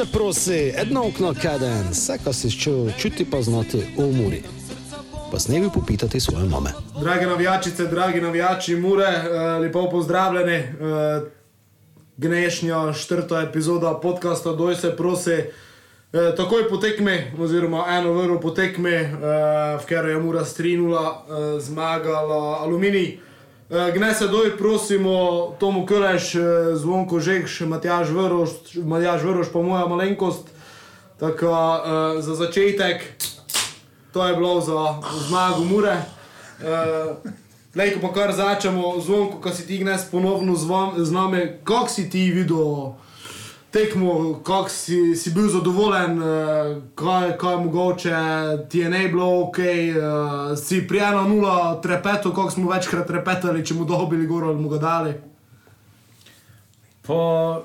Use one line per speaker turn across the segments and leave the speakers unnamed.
se prosi, edno okno kaden, vse, kar si čutil, čuti pa znati v umori. Pa s nebi popitati svoje mame.
Drage navijačice, dragi navijači, mure, eh, lepo pozdravljeni. Eh, Gnešnja četrta epizoda podcasta Doj se prosi. Eh, takoj potekme, oziroma eno vrlo potekme, eh, v katero je Mura strinula, eh, zmagala Aluminij. Eh, Gne se doj, prosimo, Tomu Kreš, eh, Zvonko Žekš, Matjaž Vrš, Matjaž Vrš, pa moja malenkost. Tako eh, za začetek, to je bilo za zmago Mure. Eh, Lej, ko pa kar začnemo, zvonko, ko si ti gnes ponovno z, vam, z nami, kako si ti videl tekmo, kako si, si bil zadovoljen, eh, kaj, kaj mogoče ti je ne bilo ok, eh, si prijela nula trepeto, koliko smo večkrat trepetali, če mu dobili gor ali mu ga dali.
Po,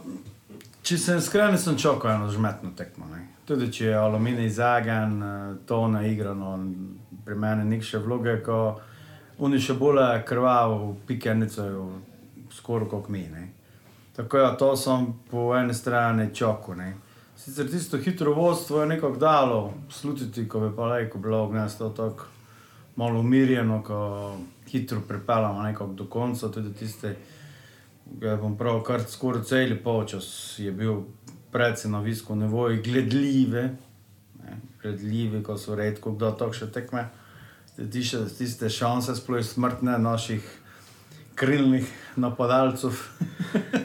če sem iskren, sem čakal eno žmetno tekmo. Ne. Tudi če je aluminij zagan, eh, to na igrano, pri meni ni še vloge, ko oni še bolj krvav, pikenico, skoraj kot mi. Ne. Tako ja, to sem po eni strani čakal. ne. Sicer tisto hitro vodstvo je nekako dalo slutiti, ko bi pa lejko bilo gnesto tako malo umirjeno, ko hitro pripeljamo nekako do konca, tudi tiste, ga bom prav kar skoraj cel polčas je bil predvsem na visku nevoji gledljive, ne, gledljive, ko so redko kdo tako še tekme. Tiste, tiste šanse, sploh smrtne naših krilnih napadalcev.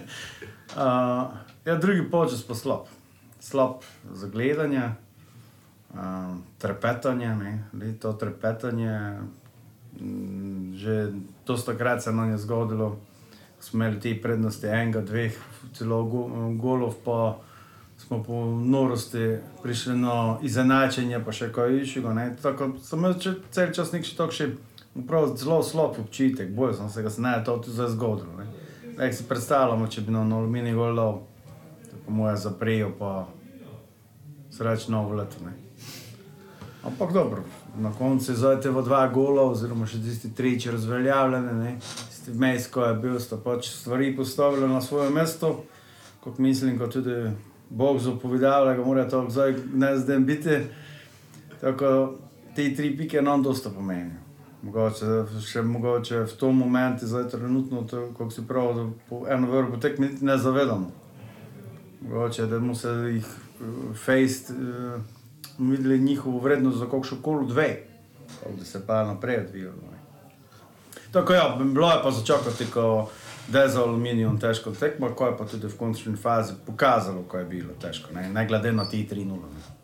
uh, ja, drugi počas pa slab. Slab za gledanje, uh, trepetanje, ne, to trepetanje. mm, Že dosta krat se nam je zgodilo, smo imeli te prednosti enega, dveh, celo go, golov, pa smo po norosti prišli na izenačenje, pa še kaj višjega. Tako sem imel cel čas nek še tako še prav zelo slab občutek, bojal sem se, da se ne to tudi zdaj zgodilo. ne. Zdaj si predstavljamo, če bi na na aluminij gol dal, to po moje zaprejo, pa srečno novo leto. Ne. Ampak dobro, na koncu je te dva gola, oziroma še tisti triči razveljavljene, ne. tisti vmes, ko je bil, sta pač stvari postavili na svoje mesto, kot mislim, kot tudi Bog zapovedal, da ga mora to zdaj ne zdaj biti. Tako te tri pike nam dosta pomenijo. Mogoče, še mogoče v tom momentu, zdaj trenutno, to, kako si prav, da po eno vrhu tekmi niti ne zavedamo. Mogoče, da mu se jih uh, fejst, uh, videli njihovo vrednost za kakšno kolo dve, da se pa naprej odvijalo. ne. Tako ja, bilo je pa začakati, ko da je za aluminijom težko tekmo, ko je pa tudi v končni fazi pokazalo, ko je bilo težko, ne, ne glede na ti 3-0. ne.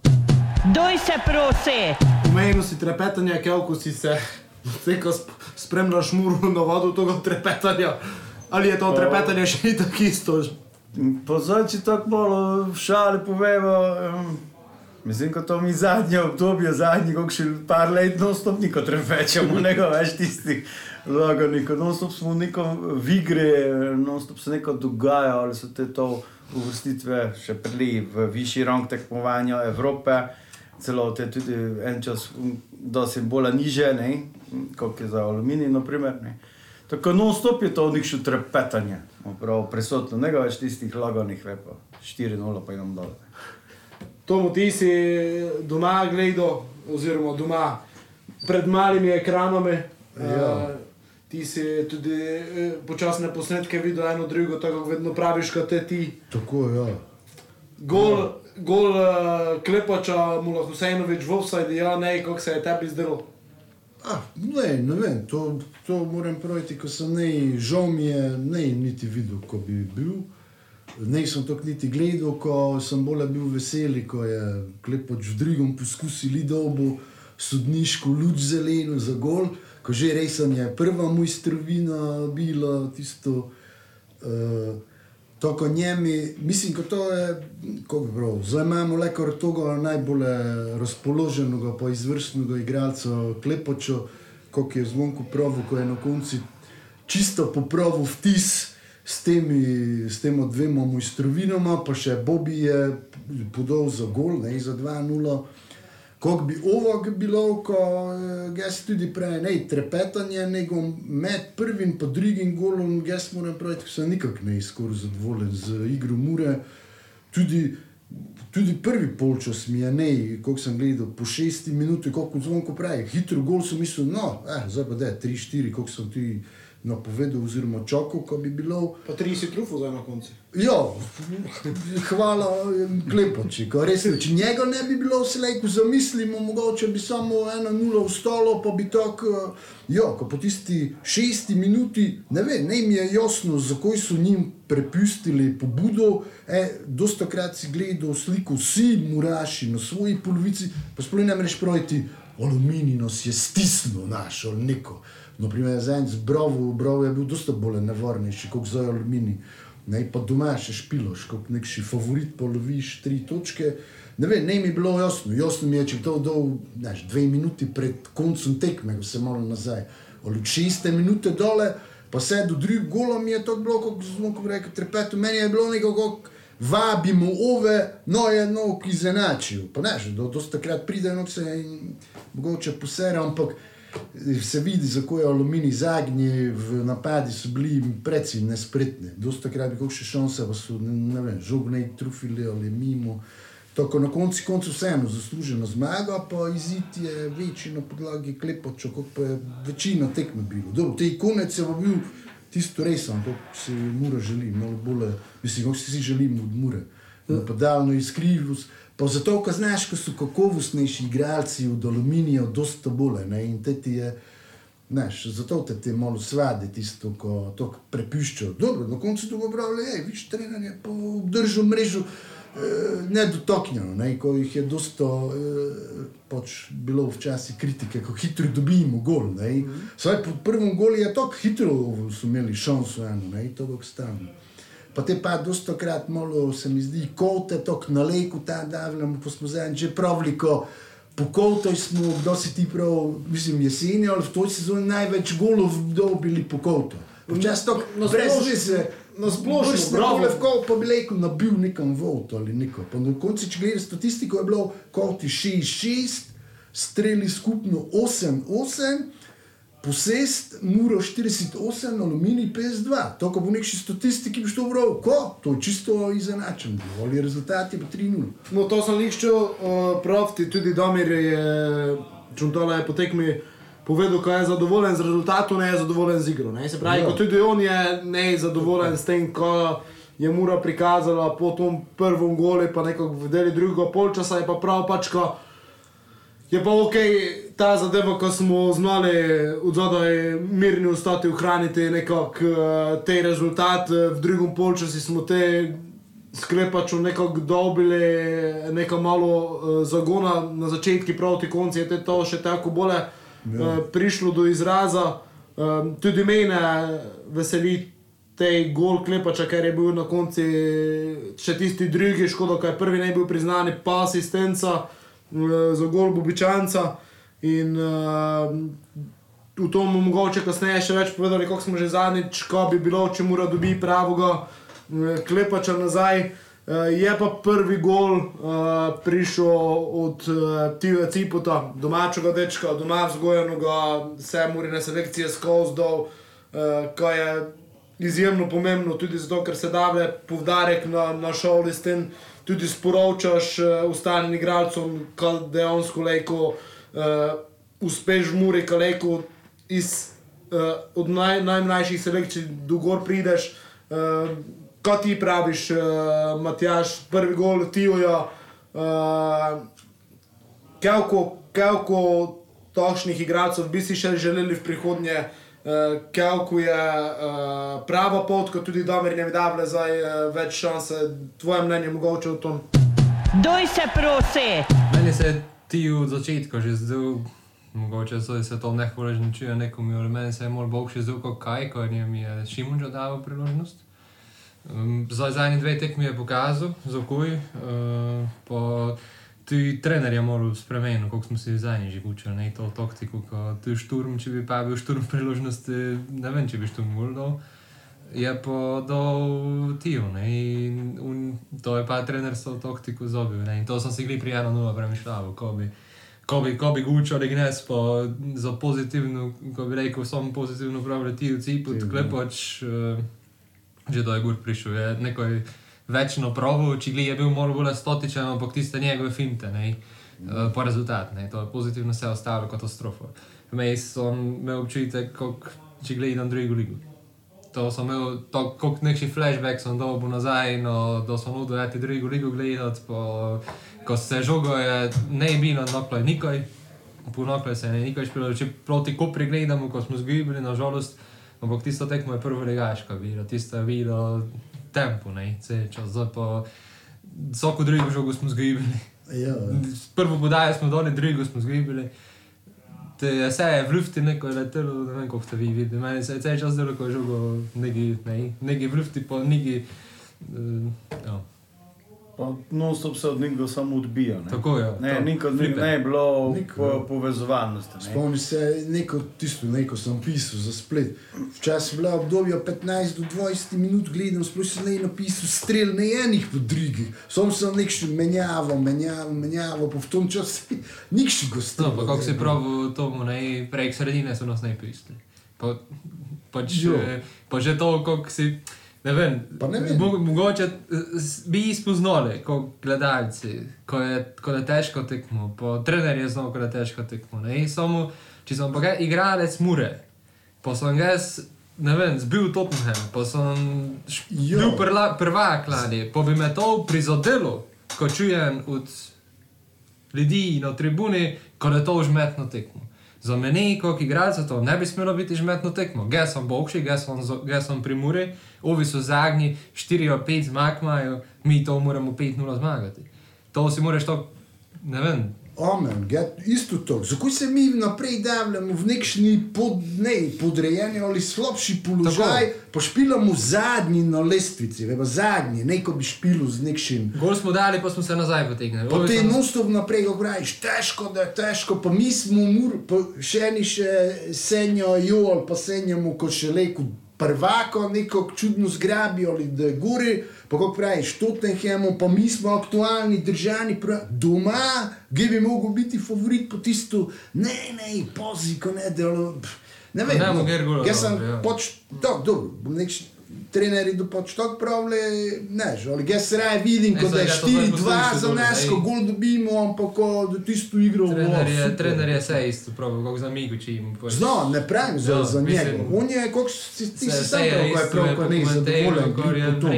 Doj se prosi!
Omenil si trepetanje, kako si se, te, ko sp- spremljaš muru na vodu tega trepetanja. Ali je to trepetanje še ni tako isto?
Pozor, če tako malo v šali povemo. Um, mislim, da to mi zadnje obdobje, zadnji, kako še par let, no stop niko trepečemo, ne več tistih logonikov, no stop smo neko v igri, no stop se neko dogaja, ali so te to uvrstitve še prili v višji rang tekmovanja Evrope. Celo te tudi en čas, da se bolj niže, ne, kot je za aluminij, naprimer. Ne. Tako non-stop je to nekšno trepetanje, prav prisotno, ne več tistih laganih repov, 4-0 pa idem dol.
Tomu ti si doma gledal, oziroma doma pred malimi ekranami.
Ja.
Eh, Ti si tudi eh, počasne posnetke videl, eno drugo, tako kot vedno praviš, kot te ti.
Tako je. Ja.
Gol, gol uh, klepača, mu lahko vseenovič v offside, ja, ne, kako se je tebi zdelo.
Ah, ne, ne vem, to, to moram praviti, ko sem ne, žal mi je, ne niti videl, ko bi bil. Ne sem to niti gledal, ko sem bolj bil vesel, ko je klepač v drugem poskusili dobo sodniško luč zeleno za gol, ko že resem je prva mojstrovina bila tisto. Uh, Tako njemi, mislim, da to je, kako prav, zdaj imamo le kar toga najbolj razpoloženega, pa izvrstnega igralca Klepoča, kot je zvonko pravu, ko je na koncu čisto popravil vtis s temi, s tema dvema mojstrovinama, pa še Bobby je podal za gol, ne za 2-0. Kako bi ovo bilo, ko jaz tudi prej, ne, trepetanje, nego med prvim in drugim golom, jaz moram praviti, da sem nikak ne skoraj zadovoljen z igro Mure. Tudi Tudi prvi polčas mi je ne, koliko sem gledal, po šesti minuti, koliko zvonko pravi, hitro gol sem mislil, no, eh, zdaj pa da je tri, štiri, koliko sem ti napovedal, oziroma čakal, ko bi bilo.
Pa 30 trufov zdaj na koncu.
Ja, hvala Klepoči. Res, če njega ne bi bilo, se lahko zamislimo, mogoče bi samo eno nulo vstalo, pa bi tako. Ja, ko po tisti šesti minuti, ne vem, ne mi je jasno, zakaj so njim prepustili pobudo. E, dosta krat si gledal sliko, vsi muraši na svoji polovici, pa sploh ne moreš projiti, aluminij nas je stisnil naš ali neko. Naprimer, za en zbrov, brov je bil dosta bolj nevarnejši, kot za aluminij. Ne, pa doma še špiloš, kot neki favorit, poloviš tri točke. Ne vem, ne mi je bilo jasno. Jasno mi je, če bi to dol, znaš, dve minuti pred koncem tekme, ko se malo nazaj. Ali šeste minute dole, pa se do drugega gola mi je to bilo, kot smo rekli, trepeto. Meni je bilo nekako, vabimo ove, no je no, ki izenačijo. Pa ne, že do, dosta krat pride, no se in mogoče posere, ampak se vidi, zakaj je aluminij zadnji v napadi so bili precej nespretni. Dosta krat bi še šanse, pa so, ne, ne vem, žogne trufili ali mimo. Tako na koncu koncu vseeno zasluženo zmaga, pa izid je večji na podlagi klepoča, kot pa je večina tekme bilo. Dobro, te konec je bil tisto resen, kot si mura želi, malo bolje, mislim, kot si si želimo od mure. Napadalno izkrivljivost, pa zato, ker znaš, ko so kakovostnejši igralci od aluminija, dosta bolje. In te ti je, znaš, zato te ti malo svadi tisto, ko to prepuščajo. Dobro, na koncu to pravijo, hej, viš, trener je po obdržal mrežo nedotaknjeno, ne? ko jih je dosta eh, pač bilo včasih kritike, kako hitro dobimo gol. Mm -hmm. Saj po prvem golu je tako hitro, so imeli šanso eno, ne? to bo stano. Pa te pa dosta krat malo se mi zdi, kote, tako na leku tam davljamo, pa smo zdaj že pravili, ko po kotoj smo, kdo si ti prav, mislim, jeseni ali v toj sezoni največ golov dobili po kotoj. Včasih tako,
Na
brez veze.
Na splošno, bravo.
kol, pa bi rekel, nabil nekam vod ali neko. Pa na koncu, če gledaš statistiko, je bilo koti 6-6, streli skupno 8-8, posest, muro 48, aluminij 52. To, ko bo nekši statistiki, bi šlo prav, ko, to je čisto izenačen, ali rezultat je pa 3-0.
No, to sem liščil, uh, pravti, tudi Damir je, Čuntala je po tekmi povedal, da je zadovoljen z rezultatom, ne je zadovoljen z igro. Ne? Se pravi,
Ja.
ja. tudi on je ne zadovoljen s tem, ko je Mura prikazala po tom prvem golu, pa nekako v deli drugega polčasa, je pa prav pač, ko je pa ok ta zadeva, ko smo znali od zadaj mirni ostati, ohraniti nekako eh, te rezultate, v drugem polčasu smo te sklepaču nekako dobili nekaj malo uh, zagona na začetku, proti koncu je te to še tako bolje ja. uh, prišlo do izraza. Um, tudi mene veseli tej gol klepača, ker je bil na koncu še tisti drugi, škoda, je prvi ne bil priznan, pa asistenca uh, za gol Bobičanca. In uh, v tom mogoče kasneje še več povedali, kako smo že zadnjič, ko bi bilo, če mora dobi pravega eh, klepača nazaj. Eh, Je pa prvi gol uh, prišel od uh, Tiva Cipota, domačega dečka, doma vzgojenega, vse murine selekcije skozi dol, uh, kar je izjemno pomembno, tudi zato, ker se da povdarek na, na šoli s tem, tudi sporočaš uh, ostalim igralcem, kaj dejansko leko uh, uspeš v Muri, kaj leko iz uh, naj, najmlajših selekcij do gor prideš. Uh, Kot ti praviš, uh, Matjaš, prvi gol Tijoja, uh, Kelko, Kelko tošnih igralcev bi si še želeli v prihodnje. Uh, Kelko je uh, prava pot, kot tudi Damir ne vidava zdaj uh, več šanse. Tvoje mnenje mogoče o tom?
Doj se prosi!
Meni se je ti od začetka že zdel, mogoče so se to nehvaležno čuje nekomu, ali meni se je bolj bog še zdel kot kaj, ko jim je Šimunča dal priložnost. Za zadnji dve tekmi je pokazal, zakoj. Uh, pa tudi trener je moral spremeniti, kako smo se zadnji že učili, ne to taktiko, ko ti šturm, če bi pa bil šturm priložnosti, ne vem, če bi šturm gol dal. Je pa dal Tijo, ne, in un, to je pa trener s to taktiko zobil, ne, in to sem si gli pri 1-0 premišljal, ko bi, ko bi, ko bi gučal Ignes, pa za pozitivno, ko bi rekel, samo pozitivno pravi Tijo, Ciput, Klepač, uh, že do je gor prišel, je nekaj več na provu, če je bil malo bolj statičen, ampak tiste njegove finte, ne, uh, po rezultat, ne, to je pozitivno se ostalo katastrofa. Vmes sem imel občutek, kot če gledam drugo ligo. To sem imel, kot neki flashback sem dobil nazaj, no, da sem hodil ti drugo ligo gledati, po, ko se žogo je ne bilo nokle nikoj, ponokle se je nikoj špilo, če proti kopri gledamo, ko smo zgubili, nažalost, ampak tisto tekmo je prvo legaška bilo, tisto je bilo tempo, ne, čas, zdaj pa vsako drugo žogo smo zgubili.
Ja,
Prvo podajo smo doli, drugo smo zgubili. Te je vse v lufti neko letelo, ne vem, kako ste vi videli. Meni se je cel čas zdelo, ko je žogo neki, ne, neki v lufti, pa neki. Uh, ja.
Pa non-stop se od njega samo odbija. Ne,
Tako je.
ne,
to,
nikoli ni,
flipe.
ne je bilo
Niko.
po, povezovalnosti. Ne.
Spomni se neko tisto, neko sem pisal za splet. Včasih je bila obdobja 15 do 20 minut, gledam, sploh sem ne napisal strel, ne enih po drugih. Sam sem nekšen menjaval, menjaval, pa v tom času nikši gostil.
No, pa kako si pravi, to mu ne, prek sredine so nas ne pisali. Pa, pač,
Jo.
eh, pa že to, kako si, ne vem,
ne vem.
mo- mogoče eh, bi spoznali, kot gledalci, ko je, ko je težko tekmo, pa trener je znal, ko je težko tekmo. Samo, če sem pa ga igralec mure, pa sem jaz, ne vem, zbil Tottenham, pa sem
Jo.
bil prla, prvak lani, pa bi me to prizadelo, ko čujem od ljudi na tribuni, ko je to žmetno tekmo. Za mene, kot igralca, to ne bi smelo biti žmetno tekmo. Jaz sem bokši, jaz sem, pri Muri, ovi so zadnji, 4 ali 5 zmag imajo, mi to moramo 5-0 zmagati. To si moraš to, ne vem,
Omen, get, isto to. Zakaj se mi naprej davljamo v nekšni pod, ne, podrejeni ali slabši položaj, pa špilamo zadnji na lestvici, veba zadnji, neko bi špilo z nekšim.
gol smo dali, pa smo se nazaj potegnili.
Pa
so-
non-stop naprej govoriš, težko da je težko, pa mi smo mur, pa še eni še senjo jol, pa senjamo kot še leko prvako, neko čudno zgrabijo ali da gori, pa kako praviš, Tottenhamu, pa mi smo aktualni, držani, prav, doma, gdje bi mogel biti favorit po tisto, ne, ne, pozi, ko ne delo. Ne vem,
Ne,
no,
Muger gola
jaz sem
dobro, ja.
pač tako, dobro, bom nek trenerji do pač tako pravili, ne, že, ali jaz raje vidim,
Ne,
kot da je
zdaj, ja, to zdaj
4-2
poslušaj
za nas, ko gol dobimo, ampak ko da tisto igro
Trener je,
super.
trener je vse isto, pravi, kako za Migo čim. pač-
Zno, ne pravim za,
Ja,
za
mislim,
njega. On je, kako si ti
Se-
si sam
je
prav, ko je prav, ko ne zadovoljen,
kar je to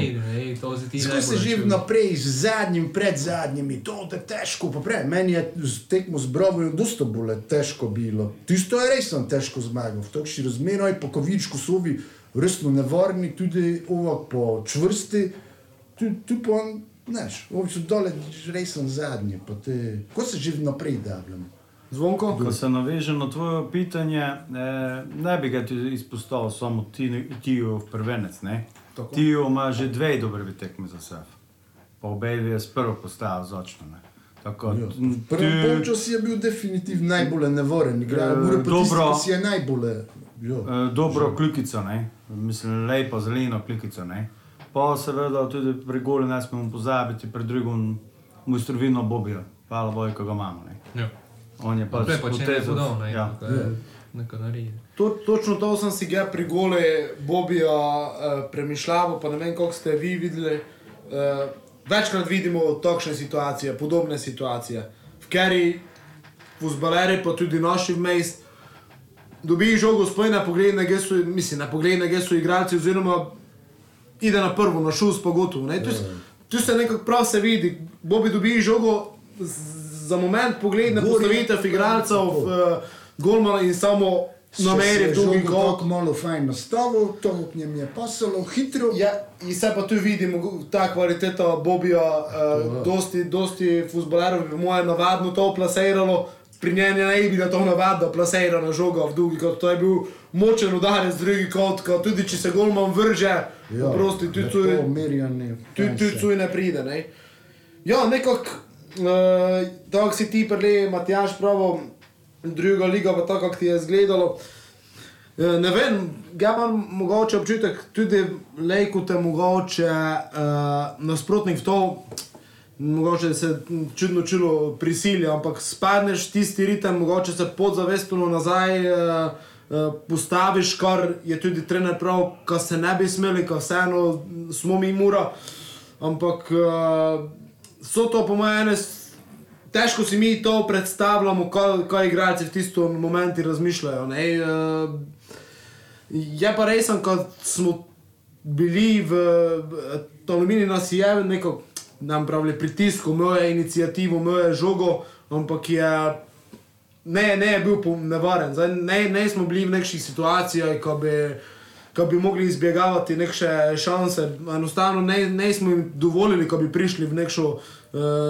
Tako se živi naprej z zadnjim, pred zadnjimi, to je težko. Pa prej, meni je tekmo z Brovom dosta bolj težko bilo. Tisto je res sem težko zmagal, v takšni razmerah, po kovičku so resno nevarni, tudi ovak po čvrsti, tu, tu pa, znaš, so dole res sem zadnji, pa te, ko se živi naprej, da blam.
Zvonko?
Ko se navežem na tvoje pitanje, eh, ne bi ga izpostavil samo ti- Tiju v prvenec. Tiju ima že dve dobre tekme za sebe, pa obe je s prvo postavil zočno. Ne. Tako,
Ja.
m,
Prvi polčas je bil definitivno najbolj nevaren, igral,
Eh,
mora pa tisti,
dobro.
ki si je najbolj. Jo.
Eh, dobro klikico, ne? Mislim, lepo, zeleno klikico. Ne? Pa seveda tudi pri golu ne smemo pozabiti, pri drugem mojstrovino Bobijo, hvala Bogu, ko ga imamo.
Ja.
On je
Pa
pač
je pač
ja.
ko je neko naredi.
To, točno to sem si ga pri gole Bobija uh, premišljal, pa ne vem, kako ste vi videli. Uh, večkrat vidimo takšne situacije, podobne situacije, v kateri fuzbaleri, pa tudi naši vmejst, dobijo žogo spoj na pogled, na gesu, mislim, na pogled na gesu igralci, oziroma ide na prvo, na šus, pa gotovo. ne. Tu, tu se nekako prav se vidi, Bobi dobi žogo za moment, pogled na
je-
postavitev igralcev,
Tako.
v, golmana in samo nameri v drugi kot.
Tako malo fajn nastavil, to k njem je pasalo, hitro.
Ja, in se pa tu vidimo ta kvaliteta Bobija, uh, dosti, dosti futbolerov bi moje navadno to plasiralo, pri njem je ne bi ga to navadno plasirano žoga v drugi kot, to je bil močen udarec v drugi kot, ko tudi če se golman vrže, ja, prosti, tu, tu,
to merjanje.
tu,
fajn
tu,
se.
tu ne pride. Ne? Ja, nekako, uh, tako si ti prele, Matjaš, pravo, druga liga, pa tako, kako ti je izgledalo. Eh, Ne vem, ja imam mogoče občutek, tudi lejko te mogoče uh, nasprotnik v to, mogoče se čudno čulo prisilja, ampak spadneš tisti ritem, mogoče se podzavestno nazaj uh, uh, postaviš, kar je tudi trener prav, ko se ne bi smeli, ko vseeno smo mi mura. ampak uh, so to po mojem. Težko si mi to predstavljamo, kaj, kaj igralci v tistem momentu razmišljajo. Ne? Uh, je pa res, ko smo bili v Tolomini, nas je neko, nam pravi, pritisk, moja inicijativa, moja žogo, ampak je ne, ne je bil nevaren. Zdaj, ne, ne smo bili v nekšnih situacijah, ko bi, ko bi mogli izbjegavati neke šanse. Enostavno ne, ne smo jim dovolili, ko bi prišli v neko uh,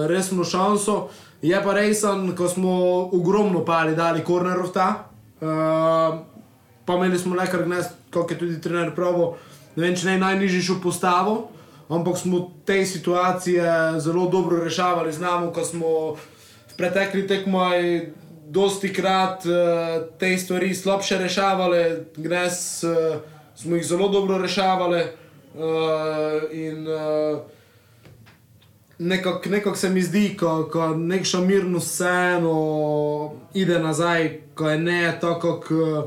resno šanso. Je pa resen, ko smo ogromno pali, dali kornerov ta. Uh, pa imeli smo nekaj kot je tudi trener pravo, ne vem, če ne najnižji šel postavo, ampak smo te situacije zelo dobro rešavali, znamo, ko smo v pretekli tekmoj dosti krat uh, te stvari slabše rešavali, gnes uh, smo jih zelo dobro rešavali uh, in nekako nekak se mi zdi, ko, ko nekša mirno sceno ide nazaj, ko je ne tako, uh,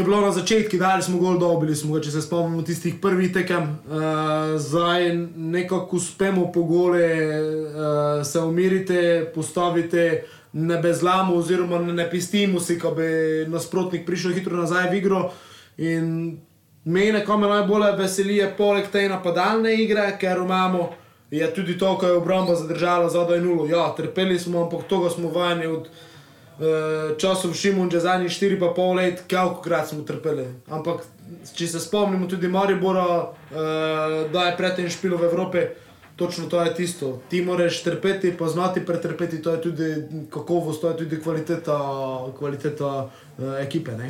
je bilo na začetku, dali smo gol, dobili smo če se spomnimo tistih prvih tekem. Uh, zdaj nekako uspemo po gole, uh, se umirite, postavite. Ne bezlamo, oziroma ne, pistimo si, ko bi nasprotnik prišel hitro nazaj v igro. In mene, ko me najbolj veseli, je poleg te napadalne igre, ker imamo, je tudi to, ko je obramba zadržala zadaj nulo. Ja, trpeli smo, ampak toga smo vajeni od uh, časov Šimunča zadnjih 4,5 let, koliko krat smo trpeli. Ampak če se spomnimo tudi Maribora, uh, da je predtem špilo v Evropi. Točno to je tisto. Ti moraš trpeti, pa znati pretrpeti, to je tudi kakovost, to je tudi kvaliteta, kvaliteta uh, ekipe. Ne?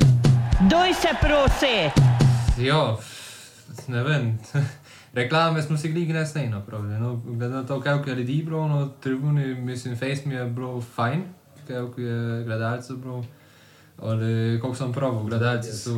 Doj se prosi!
Ja, ne vem. Reklame smo si gligi nesnej napravili. No, glede na to, kako je ljudi bilo na tribuni, mislim, face mi je bilo fajn, kako je gledalcev bilo. Ali koliko sem prav, gledalci so,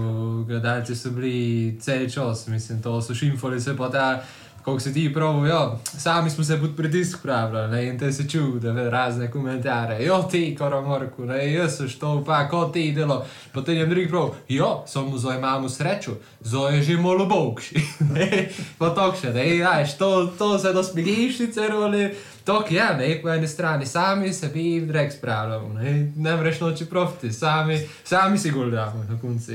gledalci so bili cel čas, mislim, to so šimfali se pa ta, koliko se ti pravi, ja, sami smo se pod pritisk pravili, in te se čuv, da ve razne komentarje, jo ti, koromorku, ne, jaz sem što, pa, ko ti delo, potem je drugi prav, jo, samo zdaj imamo srečo, zdaj je že malo bovkši, ne, pa to še, ne, jaš, to, to se dosmiliš sicer, ali, to je, ne, po eni strani, sami se bi v drek spravljamo, ne, ne mreš noči profiti, sami, sami si gol damo na koncu.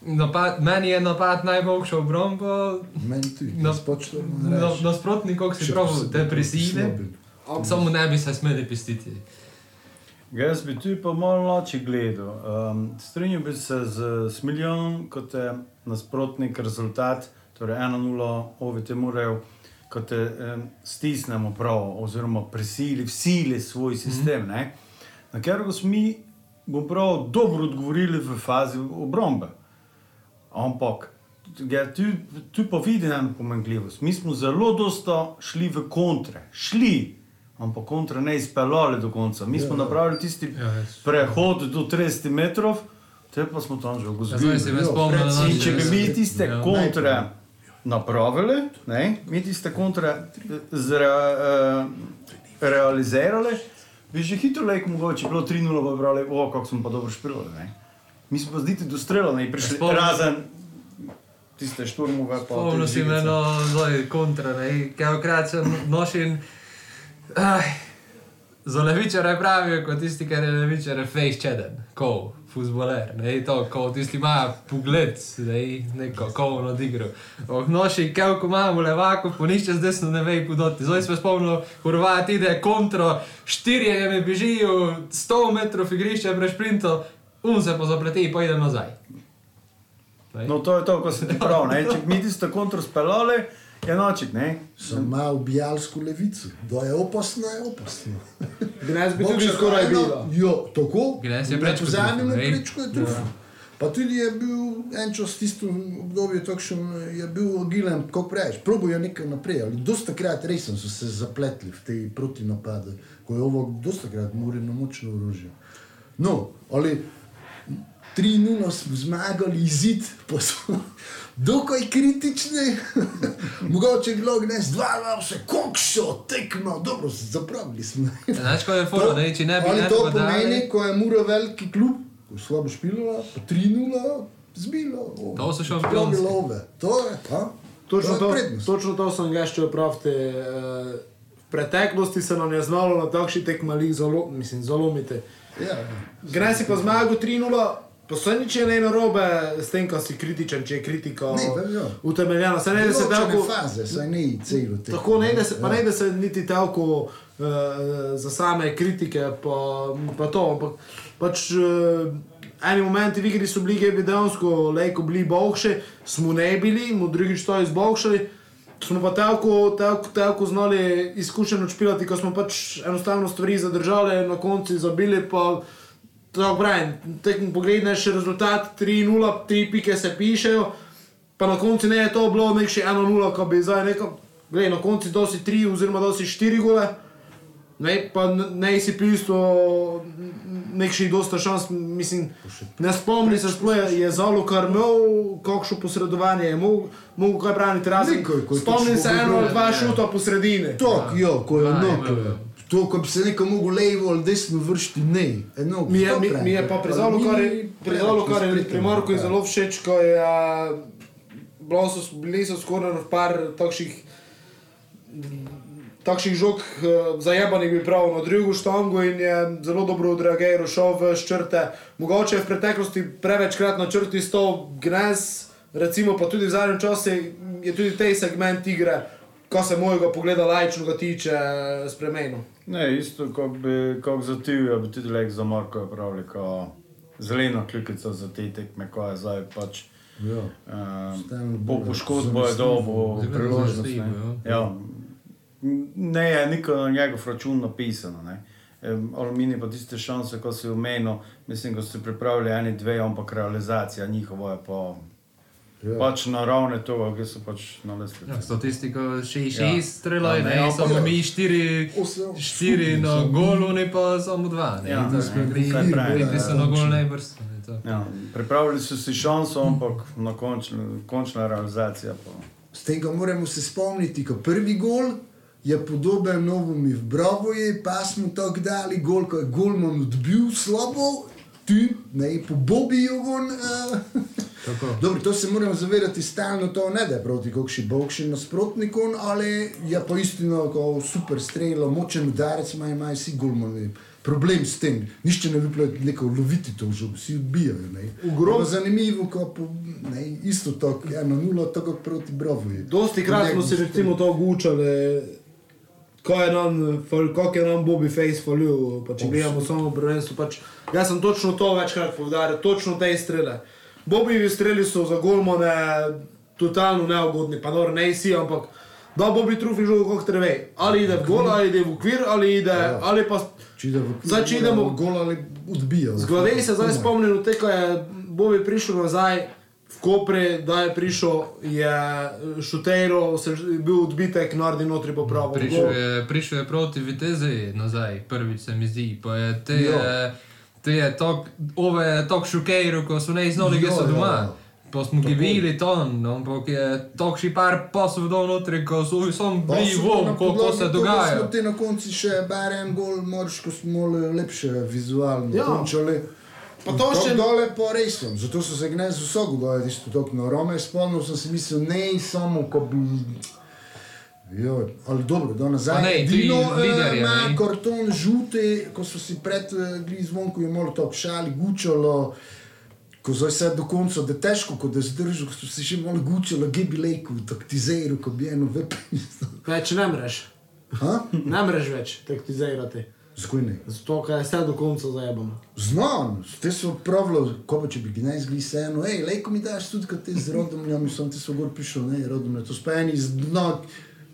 Napad, meni je napad najboljši obrombo,
Meni tudi,
No,
spočno
no, nasprotnik, kako si prav, te prisile, samo ne bi se smeli pistiti.
Jaz bi tu pa malo noči gledal. Um, Strinjal bi se z Smiljonom, kot je nasprotnik rezultat, torej 1-0 ovite morajo, ko te um, stisnemo prav, oziroma prisili, vsili svoj sistem. Mm -hmm. Na katerega smo mi, bom prav, dobro odgovorili v fazi obrombe. Ampak ja, tu, tu pa vidim eno pomanjkljivost. Mi smo zelo dosto šli v kontre, šli, ampak kontre ne izpeljali do konca. Mi smo
Ja.
napravili tisti
Ja, jaz-
prehod do 30 metrov, te pa smo tam že
Ja,
ugozili.
Zdaj se na
recimo,
In
naše-
če bi mi tiste
Ja.
kontre napravili, ne, mi tiste kontre zre, uh, realizirali, bi že hitro rekel, mogoče bilo 3-0, pa bi brali, o, kako smo pa dobro špilali. ne." Mi smo pa zdaj dostrelali in prišli
Spomnim-
razen tiste šturmove.
Spomnil si me na zdaj kontra, ne, kajokrat sem nošen. Za levičare pravijo, kot tisti, ki je levičare face čeden, ko, futboler, ne, to, ko tisti ima pogled, ne, neko, ko on odigral. Oh, noši, kako imamo levako, po nišče z desno ne ve, podoti. Zdaj sem spomnil, Horvat ide kontro, štirje mi bežijo, 100 metrov igrišča brez sprinto, um se pa zapleti in pojde nazaj.
No, to je to, ko se ti pravi. ne. Če mi tisto kontro speljali, je nočit, ne?
Sem imel bijalsko levico, da je opasno, je opasno.
Gnes bi tudi skoraj
eno-
bilo.
Jo, tako.
Gnes je prečko trufil, ej.
prečko je trufil. Pa tudi je bil en čas v tistem obdobju, takšen, je bil agilen, kako rečeš, probo je nekaj naprej. Ali dosta krat res so se zapletli v te protinapade, ko je ovo dosta krat moreno močno orožje. No, ali 3-0 smo zmagali, izid pa so dokaj kritični. Mogoče je bilo gnes 2-2, vse kokšo, tekmo, dobro, zapravili smo.
Znaš, ko je foro, ne, če ne bi
Ali
ne
to
dali-
pomeni, ko je Mura veliki klub, ko je slabo špilala, pa 3-0, zbilo. o,
To so šampionski.
love. To je, ha?
Točno
To
to,
je prednost.
točno to sem ga še opraviti. eh, V preteklosti se nam je znalo na takšnih tekmah zelo, mislim, zalomiti.
Ja, ja.
Gre si pa zmago 3-0, pa se nič je ne narobe s tem, ko si kritičen, če je kritika
Ne, ja.
utemeljena. Se ne, da se tako,
faze, saj ni celo te.
tako ne, da se, pa ne, da se niti tako uh, za same kritike, pa, pa to, ampak pač uh, eni momenti v igri so bili, ki bi dejansko lejko bili boljši, smo ne bili, mu drugič to izboljšali. Smo pa tako, tako, tako znali izkušeno špilati, ko smo pač enostavno stvari zadržali, na koncu zabili. Pa, tako pravim, tekmo pogledaj še rezultat 3-0, 3 pike se pišejo, pa na koncu ne je to bilo nek še 1-0, ko bi zdaj nekam, gledaj, na koncu dosi 3 oziroma dosi 4 gole. Ne, pa ne si pisal nek še dosta šans, mislim, ne spomni se sploh, je- je zalo kar imel, kakšno posredovanje je mogel, mogel kaj braniti razen.
Točno
se eno ali dva
Ja.
šuta po sredini.
To, jo, ko je
ja.
To, ko bi se nekomu mogel levo ali desno vršiti, ne. Eno,
Mi je, mi, mi je pa pri Zalu, kar je, pri Zalu, kar je pri Marku je zelo všeč, ko je a, bilo so, bili so skoraj v par takšnih takšnih žog eh, zajebanih bi prav na drugo štango in je zelo dobro odreagiral, šel v ščrte. Mogoče je v preteklosti prevečkrat na črti stal gnez, recimo pa tudi v zadnjem času je tudi tej segment igre, ko se mojega pogleda lajčnega tiče, spremenil.
Ne, isto kot bi, kot za Tivijo, bi tudi lek za Marko pravili, ko zeleno kljukico za te tekme, ko je zdaj pač.
Ja.
Um,
Stalno
po
bolj
poškodbo je
zanesljivo.
dobo
Zelo
priložnost. Ne. Ja. ne je niko na njegov račun napisano. Ne. Em, Aluminij pa tiste šanse, ko si omenil, mislim, da so pripravili eni dve, ampak realizacija njihova je pa,
Ja.
pač naravne to, ki so pač na lesbi.
Ja, statistika še
Ja.
šest strelaj,
Ja, ne,
ne, samo mi štiri,
Osem.
štiri na golu, ne pa samo dva. Ne,
Ja,
tako
ne,
gre,
kaj pravi,
gre se
ja.
na gol najbrž. ne, to.
Ja, pripravili so si šanso, ampak na končna, končna realizacija pa.
Z tega moramo se spomniti, ko prvi gol je podoben novemu v Bravoji, pa smo tako dali gol, ko je golman odbil slabo, ti, ne, po Bobiju von. Uh,
Tako.
Dobro, to se moramo zavedati stalno, to ne da je proti kakšnim bogšim nasprotnikom, ali je pa istino, ko super strelo, močen udarec, ima ima vsi golmani. Problem s tem, nišče ne bi bilo neko loviti to žogo, vsi odbijajo.
Ugrom-
Zanimivo, ko po, ne, isto tako, eno nulo, tako kot proti Bravoji.
Dosti krat smo si recimo to gučali, ko je nam, kako je nam Bobby Face falil, pa če gledamo samo prvenstvo. Pač, jaz sem točno to večkrat povdaril, točno te strele. Bobby streli so za golmane totalno neugodni, pa dobro, ne si, ampak da Bobby trufi žogo, kako treba. Ali ide v gol, ali ide v okvir, ali ide, ali pa
Če ide v
Zdaj, če idemo-
gol ali odbija.
Zgodaj se zdaj spomnim, te, ko je Bobby prišel nazaj v Kopre, da je prišel, je šutejro, se je bil odbitek, naredi notri popravo.
Prišel je, prišel je proti Vitezi nazaj, prvič se mi zdi. Pa je te,
Jo.
Te je tok, ove je tok šukejro, ko so ne znali,
Jo,
kje so
jo,
doma.
jo.
Pa smo ga videli ton, ampak je tok še par pasov dol notri, ko so sam bili vom, ko, ko se dogaja.
Ti na koncu še barem gol, moraš, ko smo lepše vizualno
Ja.
končali.
Pa to še-
dole po resno, zato so se gnez vsako dole, tisto tok na Rome, spomnil sem si mislil, ne samo, ko bi... Jo, ali dobro, da nazaj.
Ne, ti
Edino,
lider je,
ima
ne.
karton žute, ko so si pred uh, gli zvonku je malo to šali, gučalo, ko zdaj se do konca, da je težko, ko da zdržal, ko so si še malo gučalo, gebi lejko, taktizeru, ko bi eno vepisto.
Več ne mreš,
Ha?
ne mreš več taktizirati.
Zakaj ne?
Zato, ker je vse do konca zajebano.
Znam, te so pravili, ko pa če bi gnez gli se eno, hej, lejko mi daš tudi, kot ti z rodomljami, sem ti so gor prišel, ne, rodomlja, to spajani z dno,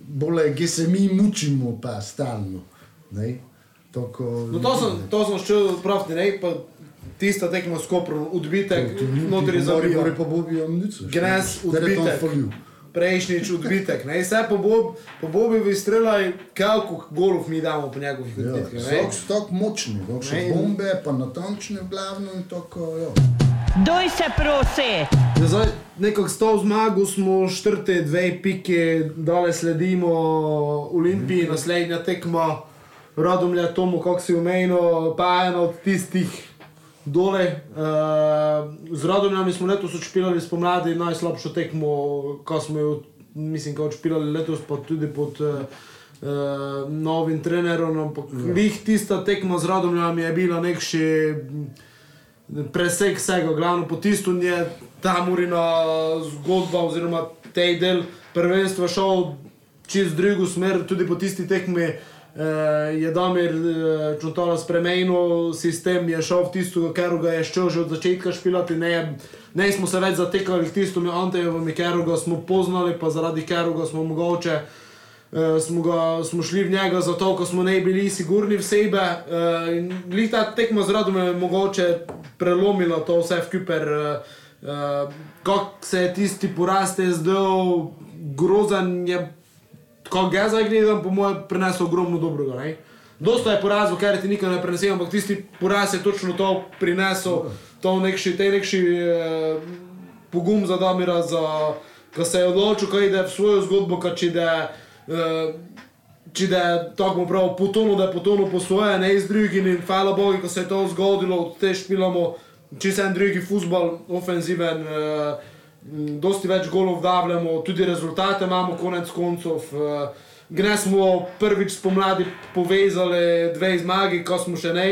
bole, gdje se mi mučimo pa stalno, ne. Toko,
No, to sem, to sem šel praviti, ne, pa tista tekma s Koprom, odbitek, notri za
Gori
Bobby.
po Bobi, on nič.
Gnez, odbitek. Prejšnjič odbitek, ne, vse po, Bob, po Bobi vi streljaj, koliko golov mi damo po njegovih
Ja,
odbitkih.
so tako močni, še
Ne, in-
bombe, pa natančne glavno in tako, ja.
Doj se prosi!
Ja, zdaj, nekako s to zmago smo štrte dve pike, dale sledimo Olimpiji, naslednja tekma, Radomlja, Tomu, kako si omenil, pa ena od tistih dole. Uh, z Radomljami smo letos odšpilali spomladi najslabšo tekmo, ko smo jo mislim, kot špilali letos, pa tudi pod uh, uh, novim trenerom. Ampak lih tista tekma z Radomljami je bila nekši preseg vsega, glavno po tistem je ta Murina zgodba oziroma tej del prvenstva šel čez drugo smer, tudi po tisti tekmi. Uh, je Damir uh, Čutala spremenil sistem, je šel v tisto, kar ga je šel že od začetka špilati. Ne, ne smo se več zatekali v tisto, mi Antejovo, ker ga smo poznali, pa zaradi ker ga smo mogoče. Uh, smo, ga, smo šli v njega zato, ker smo ne bili sigurni v sebe. Uh, ta tekma z radom je mogoče prelomila to vse v kuper. Uh, uh, Kako se je tisti porast zdel grozen, je ko ga zdaj gledam, po mojem, prinesel ogromno dobrega. Ne? Dosta je porazov, ker ti nikaj ne prenesem, ampak tisti poraz je točno to prinesel, to nekši, te nekši eh, pogum za Damira, za, ko se je odločil, ko ide v svojo zgodbo, ko če da. Eh, Če da je tako prav potonil, da je potonil po svoje, ne iz drugih in hvala Bogu, ko se je to zgodilo, od te špilamo, se en drugi futbol, ofenziven. Eh, dosti več golov davljamo, tudi rezultate imamo, konec koncev. Uh, Gre smo prvič spomladi povezali dve zmagi, ko smo še ne,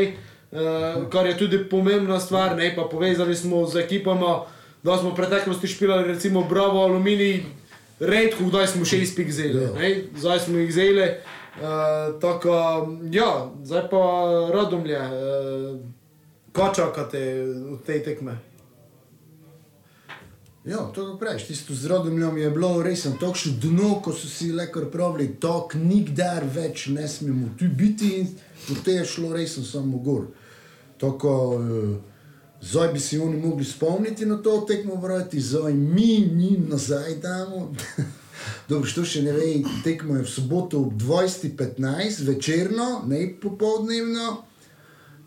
uh, kar je tudi pomembna stvar, ne pa povezali smo z ekipama, da smo v preteklosti špilali recimo Bravo, Aluminij, redko, kdaj smo še izpik vzeli, ne, zdaj smo jih vzeli. Uh, tako, ja, zdaj pa radomlje, uh, kaj čakate od tej tekme?
Ja, to je praviš, tisto z rodom je bilo res tako dno, ko so si le kar pravili, tok nikdar več ne smemo tu biti in potem je šlo res samo gor. Tako, uh, zdaj bi si oni mogli spomniti na to tekmo, vrati, zdaj mi njim nazaj damo. Dobro, što še ne ve, tekmo je v soboto ob 20.15 večerno, ne popoldnevno.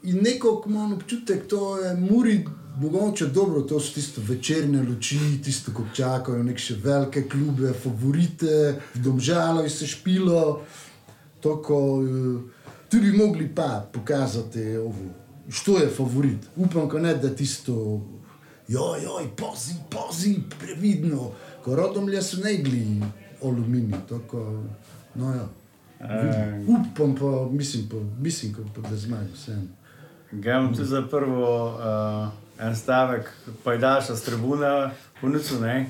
In neko, ko imamo občutek, to je muri mogoče dobro, to so tiste večerne luči, tisto, ko čakajo neke velike klube, favorite, v domžalu se špilo. Toko, eh, tu bi mogli pa pokazati, ovo, što je favorit. Upam, ne, da tisto, joj, joj, pozi, pozi, previdno, ko rodom le so negli aluminij. Toko, no, ja. E... Upam pa, mislim, pa, mislim pa, da zmagam vseeno.
Gremo tudi za prvo. Uh en stavek, pa je daš, strabuna, punucu, ne.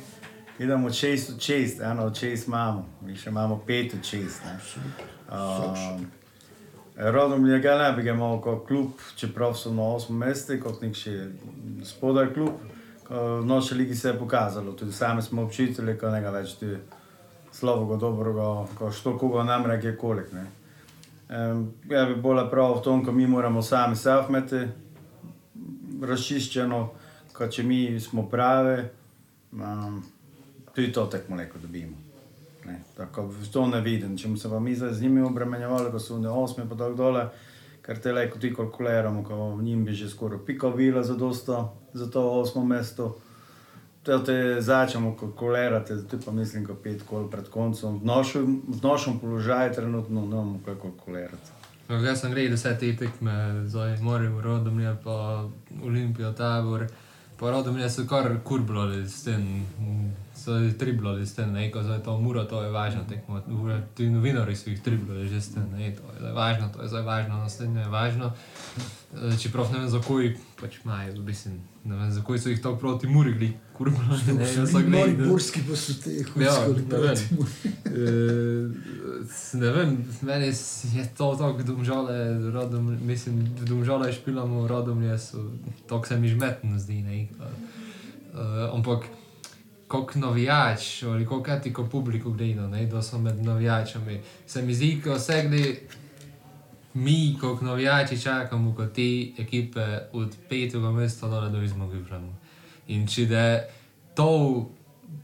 Idemo čez, čez, eno čez imamo, mi še imamo pet čez. Rodom je ga ne bi ga imel kot klub, čeprav so na osmem mestu, kot nek še spodaj klub. V noči ligi se je pokazalo, tudi sami smo občutili, da ne ga več ti slabega, dobrega, ko što koga nam reke kolik. Ne. Ja bi bolj prav v tom, ko mi moramo sami self-meti, razčiščeno, kot če mi smo pravi, tudi to tekmo neko dobimo. Tako to ne vidim. Če se vam zdaj z njimi obremenjevali, ko so oni osmi, pa tako dole, ker te leko ti kalkuliramo, ko njim bi že skoraj pika bila za, dosto, za to osmo mesto. To te začnemo kalkulirati, zdaj pa mislim, da pet kol pred koncem. V našem položaju trenutno ne moremo kaj kalkulirati.
No, jaz sem gledal vse te tekme, zdaj moram rodom je pa Olimpijo tabor. Pa rodom je so kar kurblali s tem, so triblali s tem, neko zdaj to mura, to je važno tekmo. Tudi novinari so jih triblali že s tem, ne, to je zdaj važno, to je zdaj važno, naslednje je važno. Čeprav ne vem, zakaj pač imajo, mislim, ne vem, zakaj so jih tako proti muri gli, kurba,
ne, gledal. Morski pa so te,
ja,
ne
vem. uh, ne vem, meni je to tako domžale, rodom, mislim, domžale špilamo, rodom je tako se mi žmetno zdi, ne. Uh, ampak, kot navijač, ali kot etiko publiko gleda, ne, da so med navijačami, se mi zdi, ko se gleda, mi, kot novijači, čakamo, kot te ekipe od petega mesta do da bi zmogli. In če je to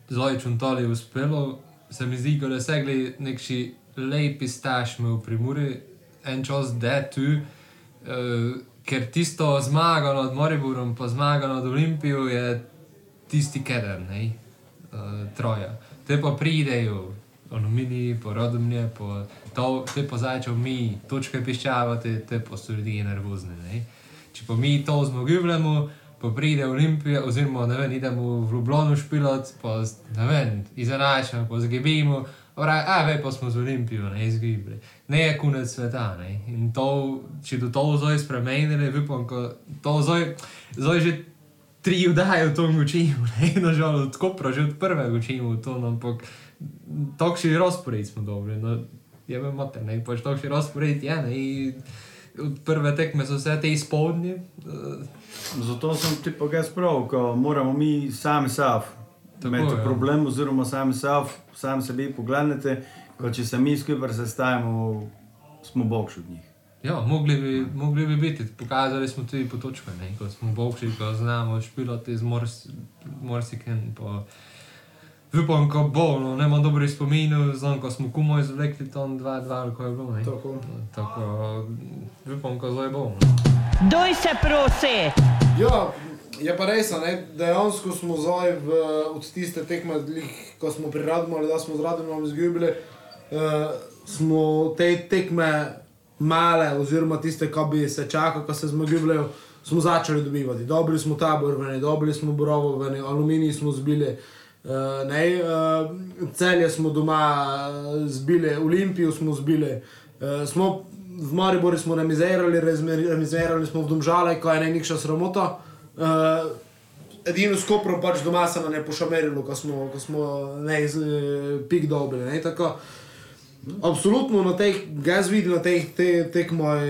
zdaj čuntali uspelo, se mi zdi, da so segli neki lepi stašmi v primuri, en čas da tu, uh, ker tisto zmago nad Moriborom, pa zmago nad Olimpijo je tisti keder, ne, troja. Te pa pridejo, aluminij, po rodomlje, po to, te pa začel mi, točke piščavati, te pa so ljudje nervozni. Ne? Če pa mi to zmogljujemo, pa pride Olimpija, oziroma ne vem, idemo v Ljubljano špilat, pa ne vem, izenačimo, pa zgibimo. Pravi, a vej, pa smo z Olimpijo, ne izgibili. Ne je konec sveta, ne. In to, če do toho zdaj spremenili, upam, ko to zdaj, zdaj že tri vdaje v tom učimo, ne, nažalost, tako prav, že od prvega učimo to, no, ampak takšni razpored smo dobri, no, je me mater, ne, pač takšni razpored je, ne, od prve tekme so vse te izpodnje, uh,
Zato sem ti pa jaz prav, ko moramo mi sami saf.
Tako,
Imeti
ja.
problem, oziroma sami saf, sami sebi pogledate, ko če se mi skupaj sestavimo, smo boljši od njih.
Ja, mogli bi, mogli bi biti, pokazali smo tudi po točkah, ne, ko smo boljši, ko znamo špilati z mors, morsikem, pa upam, ko bo, no, nema dobrih spominov, znam, ko smo kumo izvlekli tam 2-2 ali ko je bilo, ne.
Tako.
Tako, upam, ko zdaj bo. No.
Doj se prosi!
Ja, je pa res, a ne, dejansko smo zdaj v, od tiste tekme, ko smo pri Radmu ali da smo z Radom izgubili, uh, smo te tekme male, oziroma tiste, ki bi se čakali, ko se zmagujejo, smo začeli dobivati. Dobili smo tabor, dobili smo Borovo, veni, aluminij smo zbili. Uh, ne, uh, celje smo doma uh, zbili, Olimpijo smo zbili, uh, smo v Mariboru smo remizirali, rezme- remizirali smo v Domžale, ko je najnikša sramota. Uh, edino s Koprom pač doma se nam je pošamerilo, ko smo, ko smo ne, iz, eh, pik dobili. Ne, tako, Absolutno na teh, jaz vidim na teh te, tekmah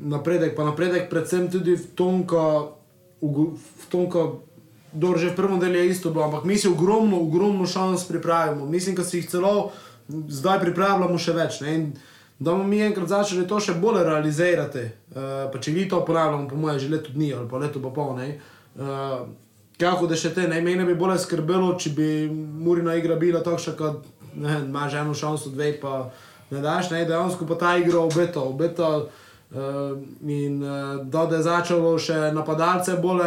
napredek, pa napredek predvsem tudi v tom, v, tom, Dobro, že v prvem delu je isto bilo, ampak mi si ogromno, ogromno šans pripravimo. Mislim, da si jih celo zdaj pripravljamo še več. Da bomo mi enkrat začeli to še bolj realizirati, uh, pa če vi to ponavljamo, po mojem, že leto dni ali pa leto pa pol. ne, Uh, kako da še te, ne, mene bi bolj skrbelo, če bi Murina igra bila takšna, kot ne imaš eno šanso, dve pa ne daš, ne, dejansko pa ta igra obeta, obeta uh, in uh, da je začelo še napadalce bolj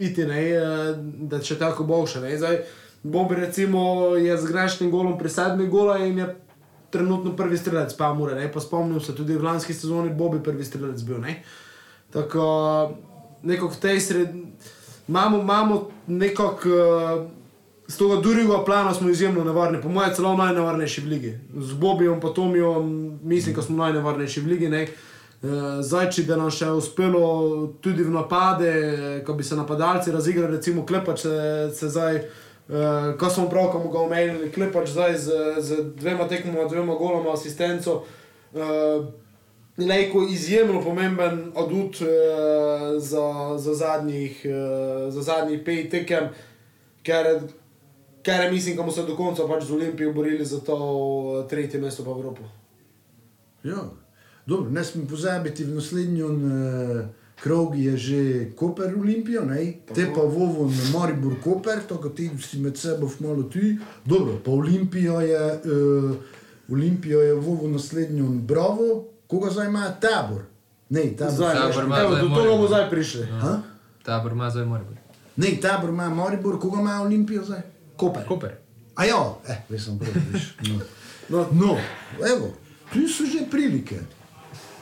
iti, ne, eh, da še tako boljše. Ne. Zdaj, Bobi recimo je z grešnim golom pri sedmi gola in je trenutno prvi strelec, pa mora, ne, pa spomnim se tudi v lanski sezoni Bobi prvi strelec bil, ne. Tako, nekako v tej sredini, imamo, imamo nekako, uh, z tega drugega plana smo izjemno nevarni, po mojem celo najnevarnejši v ligi. Z Bobijem pa Tomijom mislim, da smo najnevarnejši v ligi, ne. Uh, zdaj, če da nam še uspelo tudi v napade, ko bi se napadalci razigrali, recimo Klepač se, zdaj, uh, ko smo pravkar ga omenili, Klepač zdaj z, z dvema tekmoma, dvema goloma, asistenco. Uh, Lejko izjemno pomemben adut uh, za, za, zadnjih, uh, za zadnjih pet tekem, ker, ker mislim, da bomo se do konca pač z Olimpijo borili za to eh, tretje mesto v Evropi.
Ja, dobro, ne smem pozabiti, v naslednjem uh, krogu je že Koper Olimpijo, ne? te pa Vovo na Maribor Koper, tako ti si med seboj malo tu. Dobro, pa Olimpijo je, uh, Olimpijo je Vovo naslednjem Bravo, koga zdaj ima tabor? Ne, tabor.
Zdaj,
Tabor ima
evo,
zdaj
do tega bomo zdaj prišli.
Ha?
Tabor ima zdaj mora biti.
Ne, tabor ima Maribor, koga ima Olimpijo zdaj?
Koper.
Koper.
A ja, eh, veš, sem prav, veš. No.
No,
no, evo, tu so že prilike.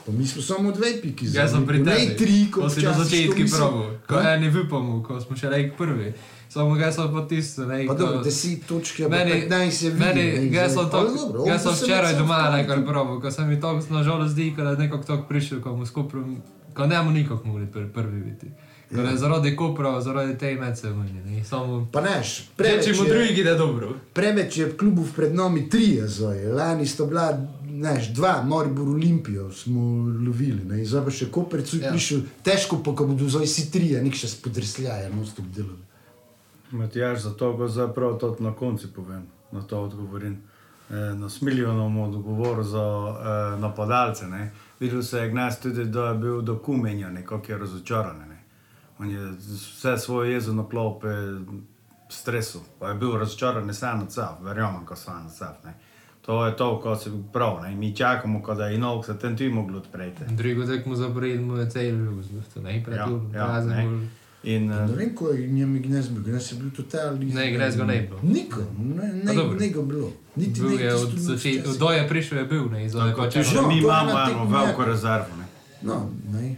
Pa mi smo samo dve piki
Jaz sem pri
Ne
tebi.
tri,
ko
kot
si na začetku probil, ko
Ha?
eni vipamo, ko smo še rejk prvi. Samo ga sem pa tisto, ne,
Pa
ko-
dobro, 10 točke, pa
Meni,
15 je
meni, jaz sem to, jaz sem včeraj doma
nekaj
probil, ko se mi to nažalost zdi, da je nekako tako prišel, ko mu skupaj, ko ne mu nikako mogli pr prvi biti. Ko je zaradi Kopra, zaradi te mece meni, ne, samo...
Pa neš,
Preveč
preveč
mu
je,
drugi gre dobro.
preveč je klubov pred nami trije zdaj. Lani sta bila, neš, dva, Maribor Olimpijo smo lovili, ne, zdaj pa še Kopercu je
Ja.
prišel, težko pa, ko bodo zdaj vsi trije, nek še spodrsljaje, no stop delali.
Matjaž, zato ga zdaj prav to na koncu povem, na to odgovorim. E, na Smiljonom odgovor za e, napadalce. Ne. Videl se je Gnas tudi, da je bil do kumenja, nekako je razočaran. Ne. On je vse svoje jezo na klope stresu, pa je bil razočaran ne samo nad sabo, verjamem, ko sam sabo. ne. To je to, ko se prav, ne. mi čakamo, ko da je inok se tem tudi moglo odpreti.
Drugo tekmo zapored mu je cel zbufto, ne, pred
Ja,
tu,
ja,
razen
ne.
bolj.
In, e,
Ne vem, ko je njem Ignes bil, Ignes je bil totalni.
Ne, ga ne bilo.
Niko, ne,
A
ne, ne ga bilo. Niti
Bil
ne
je od začetka, do je prišel, je bil, ne, pa
če
če
že mi
je
imamo eno veliko
ja.
rezervo. Ne.
No, ne.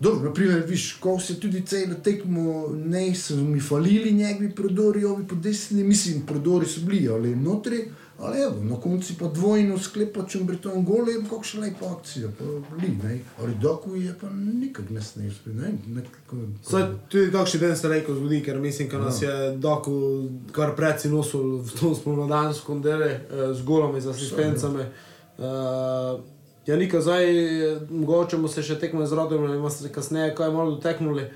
Dobro, naprimer, viš, ko se tudi celo tekmo ne so mi falili njegovi prodori, ovi po desni, mislim, prodori so bili, ali notri, ali evo, na koncu pa dvojno sklepa, če bi to gole, je kako še lepa akcija, pa bili, ne, ali doku je pa nikak ne snesli, ne, nekako.
Saj tudi takšen den se reko zgodi, ker mislim, da nas je Daku kar predsi nosil v to spomladansko dele eh, z golami, z asistencami. Uh, ja, nika zdaj, eh, mogoče se še tekmo z rodom, ali bomo se kasneje kaj malo doteknuli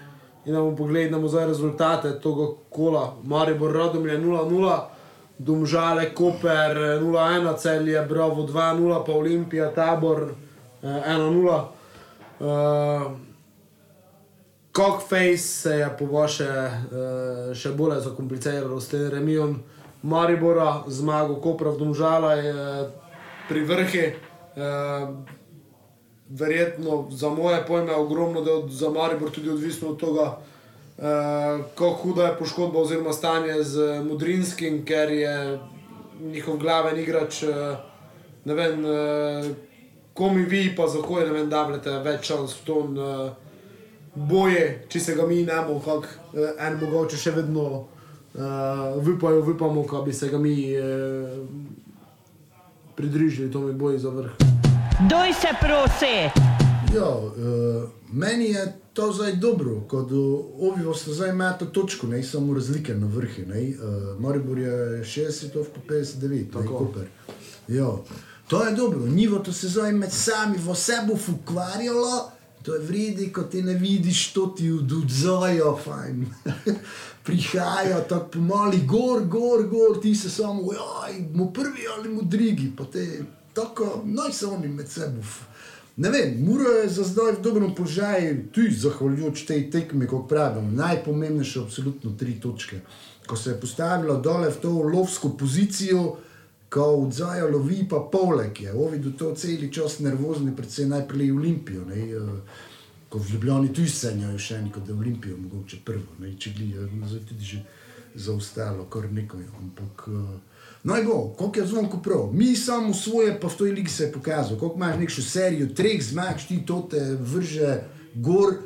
in da bomo pogledali, zdaj rezultate tega kola. Maribor rodom je 0-0, Domžale, Koper eh, 0-1, Celje, Bravo 2-0, pa Olimpija, Tabor eh, 1-0. Uh, Cockface se je po vaše uh, še bolj zakompliciral s tem remijem Maribora, zmago Kopra v Domžala je pri vrhi. Uh, verjetno za moje pojme ogromno, da je za Maribor tudi odvisno od tega, uh, kako huda je poškodba oziroma stanje z Mudrinskim, ker je njihov glaven igrač, uh, ne vem, uh, komi vi pa za koje, ne vem, davljate več šans v to. Uh, boje, če se ga mi ne bomo, kako uh, en mogoče še vedno uh, vipajo, vipamo, da bi se ga mi uh, pridružili, to mi boji za vrh.
Doj se prosi!
Ja, uh, meni je to zdaj dobro, kot ovi ste zdaj imate točko, ne samo razlike na vrhu. Uh, Maribor je 60, pa 59, tako Koper. Ja, to je dobro, nivo to se zdaj med sami v sebi ukvarjalo. To je vredi, ko ti ne vidiš, to ti vdudzajo, fajn. Prihajajo tako pomali, gor, gor, gor, ti se samo, oj, mu prvi ali mu drugi, pa te tako, noj se oni med seboj. Ne vem, Muro je za zdaj v dobrem položaju, tudi zahvaljujoč tej tekmi, kot pravim, najpomembnejše, absolutno tri točke. Ko se je postavila dole v to lovsko pozicijo, ko odzaja lovi, pa polek je, ovi do to celi čas nervozni, predvsem najprej Olimpijo. Ne, uh, ko v Ljubljani tudi sanjajo še eno, da je Olimpijo mogoče prvo, ne, če glijo, zdaj tudi že zaostalo, kar nekaj. Ampak, uh, no, bo, koliko je zvonko prav. Mi samo svoje, pa v toj ligi se je pokazal, koliko imaš neko serijo, treh zmag, ti to te vrže gor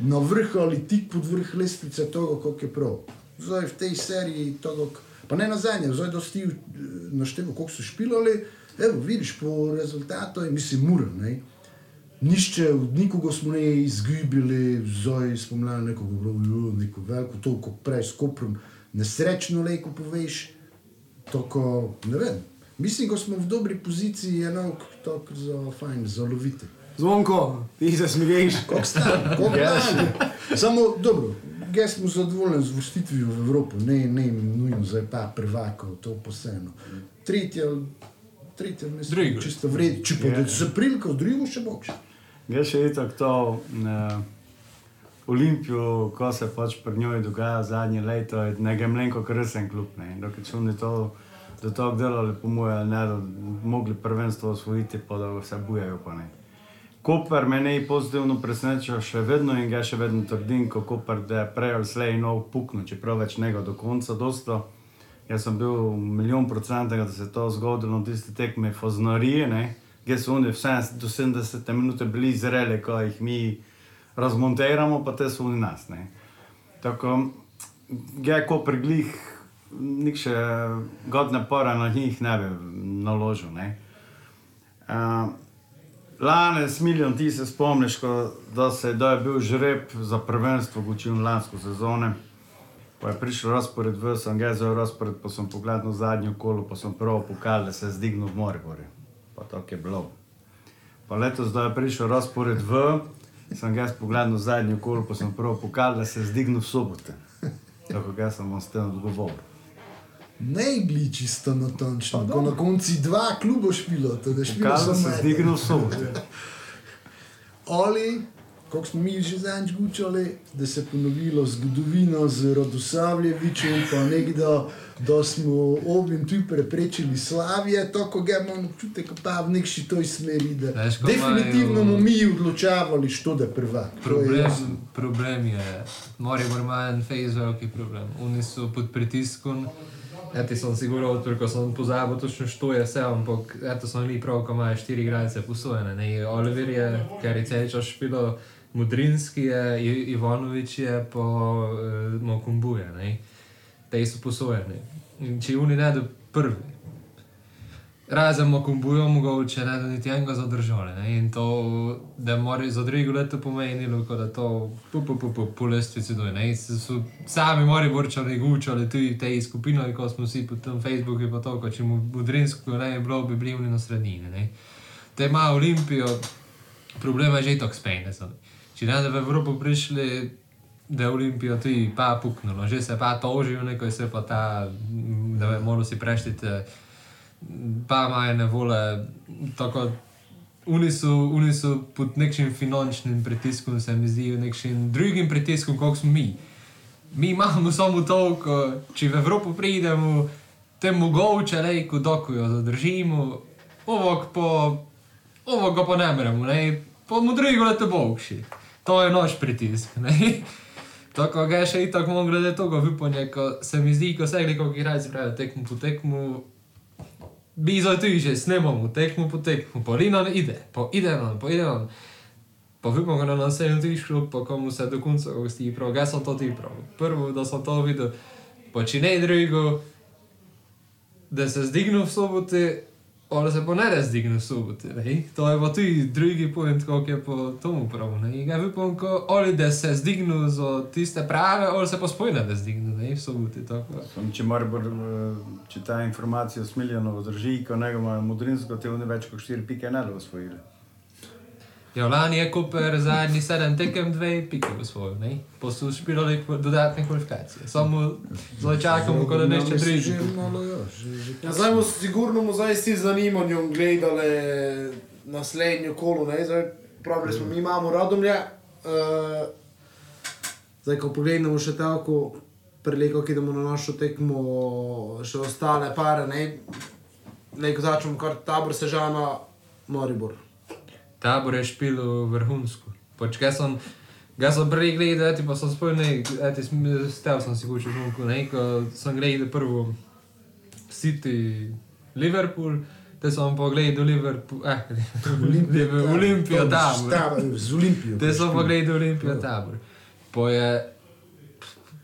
na vrh ali tik pod vrh lestvice, togo, koliko je prav. Zdaj v tej seriji togo, pa ne na zadnje, zdaj dosti naštevo, koliko so špilali, evo, vidiš po rezultatu, mislim, mura, ne. Nišče, nikogo smo ne izgubili, zdaj spomladi nekoga, bilo neko veliko, toliko prej s koprom, nesrečno leko poveš, tako, ne vem. Mislim, ko smo v dobri poziciji, je enako tako za fajn, za lovite.
Zvonko, ti se smeješ.
Kako stan, kako lani. Samo, dobro, jaz sem zadovoljen z vrstitvijo v Evropo, ne, ne nujno zdaj pa prvako, to posebno. Tretje, tretje mesto,
Drugo.
čisto vredno, če pa
Ja.
yeah. se prilika, drugo še boš.
Jaz še itak to uh, Olimpijo, ko se pač pri njoj dogaja zadnje leto, je nekaj mlenko kresen klub. Ne. Dokaj so oni to do tega delali, po mojem, ne da mogli prvenstvo osvojiti, pa da vse bujajo. Pa ne. Koper me ne pozitivno preseneča še vedno in ga še vedno trdim, kot Koper, da je prej ali slej nov puknil, čeprav več njega do konca dosto. Jaz sem bil milijon procentov, da se je to zgodilo na tisti tekmi Foznarije, ne, kjer so oni vse do 70 minut bili zreli, ko jih mi razmontiramo, pa te so oni nas. Ne. Tako, je ko preglih, nik še godne pora na njih ne bi naložil. Ne. Uh, Lani, smiljon ti se spomniš, ko, da, se, da je bil žreb za prvenstvo Gučin lansko sezono. Pa je prišel razpored v, sem ga zelo razpored, pa sem pogledal zadnjo kolo, pa sem prvo pokal, da se je zdignil v Moribori. Pa tako je bilo. Pa letos, da je prišel razpored v, sem ga pogledal zadnjo kolo, pa sem prvo pokal, da se je zdignil v sobote. Tako ga sem vam s tem odgovoril.
Ne bili čisto natančno, ko na konci dva kluba špilo, da špilo
Pokal, da se zdignil v sobote.
Ali, kako smo mi že zadnjič gučali, da se je ponovilo zgodovino z Radosavljevičem, pa nekdo, da smo obim tu preprečili slavje, tako ga imamo občutek, pa v nekši toj smeri, da
Veš, ko
definitivno bomo mi odločavali, što da prvak. To je
Problem,
jasno.
problem je, Maribor ima en fejs veliki problem. Oni so pod pritiskom. Eto sem sigurno odprl, ko sem pozabil točno, što je vse, ampak eto sem li prav, ko imajo štiri igralce posojene. Ne? Oliver je, ker je cel čas špilo, Mudrinski je, Ivanovič je, pa uh, Mokumbuje, ne. Te so posojeni. In če oni ne do prvi. Razen Mokumbujo mogoče ne do niti enega zadržali. In to, da mora za drugo leto pomenilo, da to pu, pu, pu, pu, po lestvici doj. Ne? Se So sami mori borčali, gučali tudi te skupine, ko smo si po tem Facebooku pa to, ko če mu Budrinsko ne je bilo, bi bili na sredini. Ne? Te ima Olimpijo, problema je že tako spejne. Če ne da v Evropo prišli, da je Olimpijo tudi pa puknulo, že se pa tožijo, neko se pa ta, da vem, morajo si preštiti, pa imajo nevole, tako Oni so, oni so pod nekim finančnim pritiskom, se mi zdi, nekim drugim pritiskom, kot smo mi. Mi imamo samo toliko, če v Evropo pridemo, te mogoče le, ko dokujo zadržimo, ovog pa, ovog pa ne meremo, ne, pa mu drugo leto boljši. To je naš pritisk. Tako ga je še i tako mogo glede toga vypanje, ko se mi zdi, ko se nekako igralci pravijo tekmu po tekmu, bi za to že snemamo tekmu po tekmu, pa Lino ide, pa ide nam, pa ide nam. Pa vypamo na naslednjem tišlu, pa komu se do konca gosti prav, ga sem to ti prav. Prvo, da sem to videl, ne drugo, da se zdignu v sobote, ali se pa ne da zdignu v sobote, ne? To je pa tudi drugi point, kako je po tomu prav, ne? In ga vypam, ko, ali da se zdignu za tiste prave, ali se pa spojne da zdignu, ne? Tako.
Sam, če, Maribor, eh, če ta informacija s Miljanovo drži, ko njega ima Mudrinsko, te oni več kot 4 pike ne da osvojili.
Ja, lani je Koper zadnji sedem tekem, dve pike v svojo, ne? Pa so špirali dodatne kvalifikacije. Samo zdaj čakamo, ko da neče
Že
drugi.
malo, ja, že, že
Ja, zdaj bomo sigurno mu zdaj vsi z zanimanjem gledali naslednjo kolo. Ne? Zdaj, pravili smo, mi imamo radomlje. Uh, zdaj, ko pogledamo še tako, preleko, ki idemo na našo tekmo, še ostale pare, ne, ne ko začnemo kar tabor sežana, Moribor.
Tabor je špilo vrhunsko. Pač, ga sem, ga sem prej gledal, eti pa sem spomnil, stel sem si kučil žunku, ne, ko sem gledal prvo City, Liverpool, te sem pa gledal Liverpool, eh, Liverpool, Olimpijo, Tabor.
Tabor, Z Olimpijo.
Te sem pa gledal Olimpijo, Tabor. Pa je,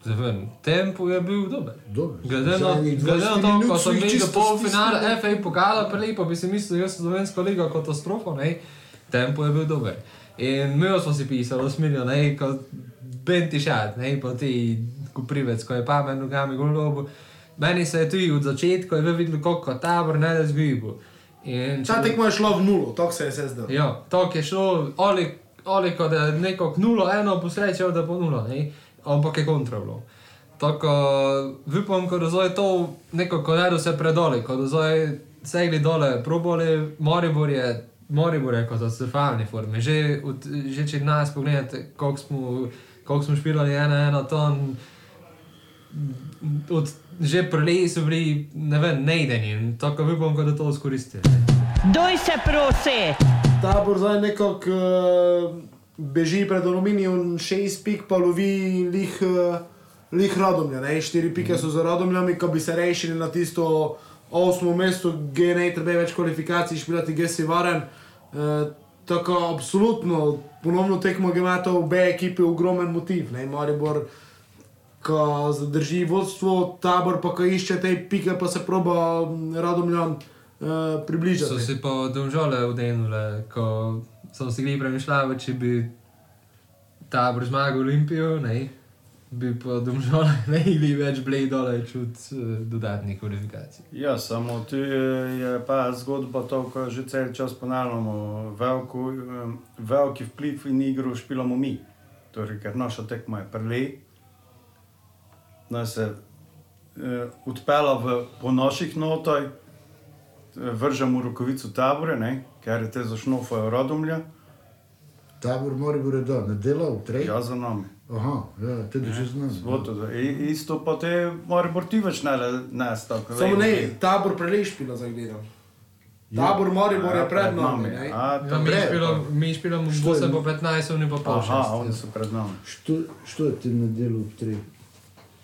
zavem, tempo je bil dober.
Dobro.
Glede na, glede na
20
to, ko sem videl polfinale. FA pokala, prelepo bi si mislil, jaz sem slovensko ligo katastrofa, ne, tempo je bil dober. In mi smo si pisali, osmilijo, ne, kot Benti šat, ne, pa ti kuprivec, ko je pamet nogami golobo. Meni se je tudi od začetka je videl, kako tabor ne da zgibu. In
Ta tekma je šla v nulo, tako se je se zdelo.
Ja, tako je šlo, ali, ali kot da je neko nulo, eno posrečal, da bo nulo, ne? ampak je kontra bilo. Tako, upam, ko da zdaj to nekako ne da se predoli, ko da zdaj segli dole, probali, Moribor je, Moribor je kot katastrofalni formi. Že, od, že če nas pogledate, koliko smo, koliko smo špilali ena, ena ton, od, že prelej so bili, ne vem, nejdeni, tako upam, ko da to izkoristili.
Doj se prosi!
Tabor zdaj nekako uh, beži pred aluminijem, šest pik pa lovi lih, uh, lih radomlja. Ne? Štiri pike so za radomljami, ko bi se rešili na tisto osmo mesto, gdje ne treba več kvalifikacij, špilati gesi varen. Uh, tako absolutno, ponovno tekmo, ki ima to obe ekipe ogromen motiv. Ne? Maribor, ko zadrži vodstvo, tabor pa ko išče te pike, pa se proba mm, radomljam uh, približati.
So si pa domžale vdenule, ko sem si gledal če bi tabor zmagal Olimpijo, ne, bi pa domžale ne bili več blej dole čut uh, dodatnih kvalifikacij.
Ja, samo tu je, je pa zgodba to, ko že cel čas ponavljamo. Velko, em, veliki vpliv in igro špilamo mi. Torej, ker naša tekma je prelej, da se eh, odpela v, po naših notah, eh, vržemo rokovico tabore, ne, ker je te zašnofajo rodomlja,
Tabor Moribor je da, ne dela v trej.
ja za nami.
Aha, ja, te že znam.
Zvoto, da. I, isto pa te mora ti več ne nas tako.
Samo ne, tabor prelešpila zdaj gledam. Tabor Maribor je pred nami. ne.
Ja, mi, špilamo, mi špilamo
Što je-
8 po 15, oni pa
Aha,
6.
oni so pred nami.
Što, što je ti na delu v trej?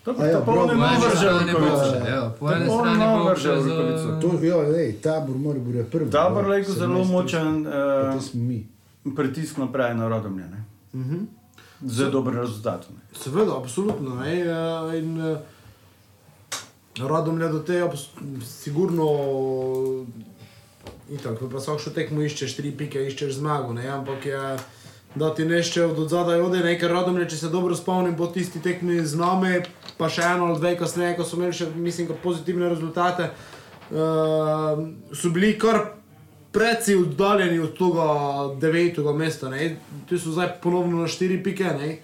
To
A ja,
pa oni
prav,
Po
ne vrže
ja, po eni strani
ne vrže
za...
rokovico.
To, ja, ej, tabor Moribor je prvi.
Tabor
ja,
lejko zelo
17.
močen
Pa
eh,
to smo mi.
pritisk naprej na rodomlje. Ne? Zelo dober rezultat. Ne.
Seveda, absolutno. Ne? eh, In, eh, radom je do tega, sigurno. Itak, pa vsak še tekmo iščeš, tri pike, iščeš zmago, ne? ampak je, da ti nešče od zadaj ode, nekaj radom je, če se dobro spomnim, po tisti tekmi z nami, pa še eno ali dve kasneje, ko so imeli še, mislim, pozitivne rezultate, uh, so bili kar precej oddaljeni od tega devetega mesta. Ne? Tu so zdaj ponovno na štiri pike. Ne?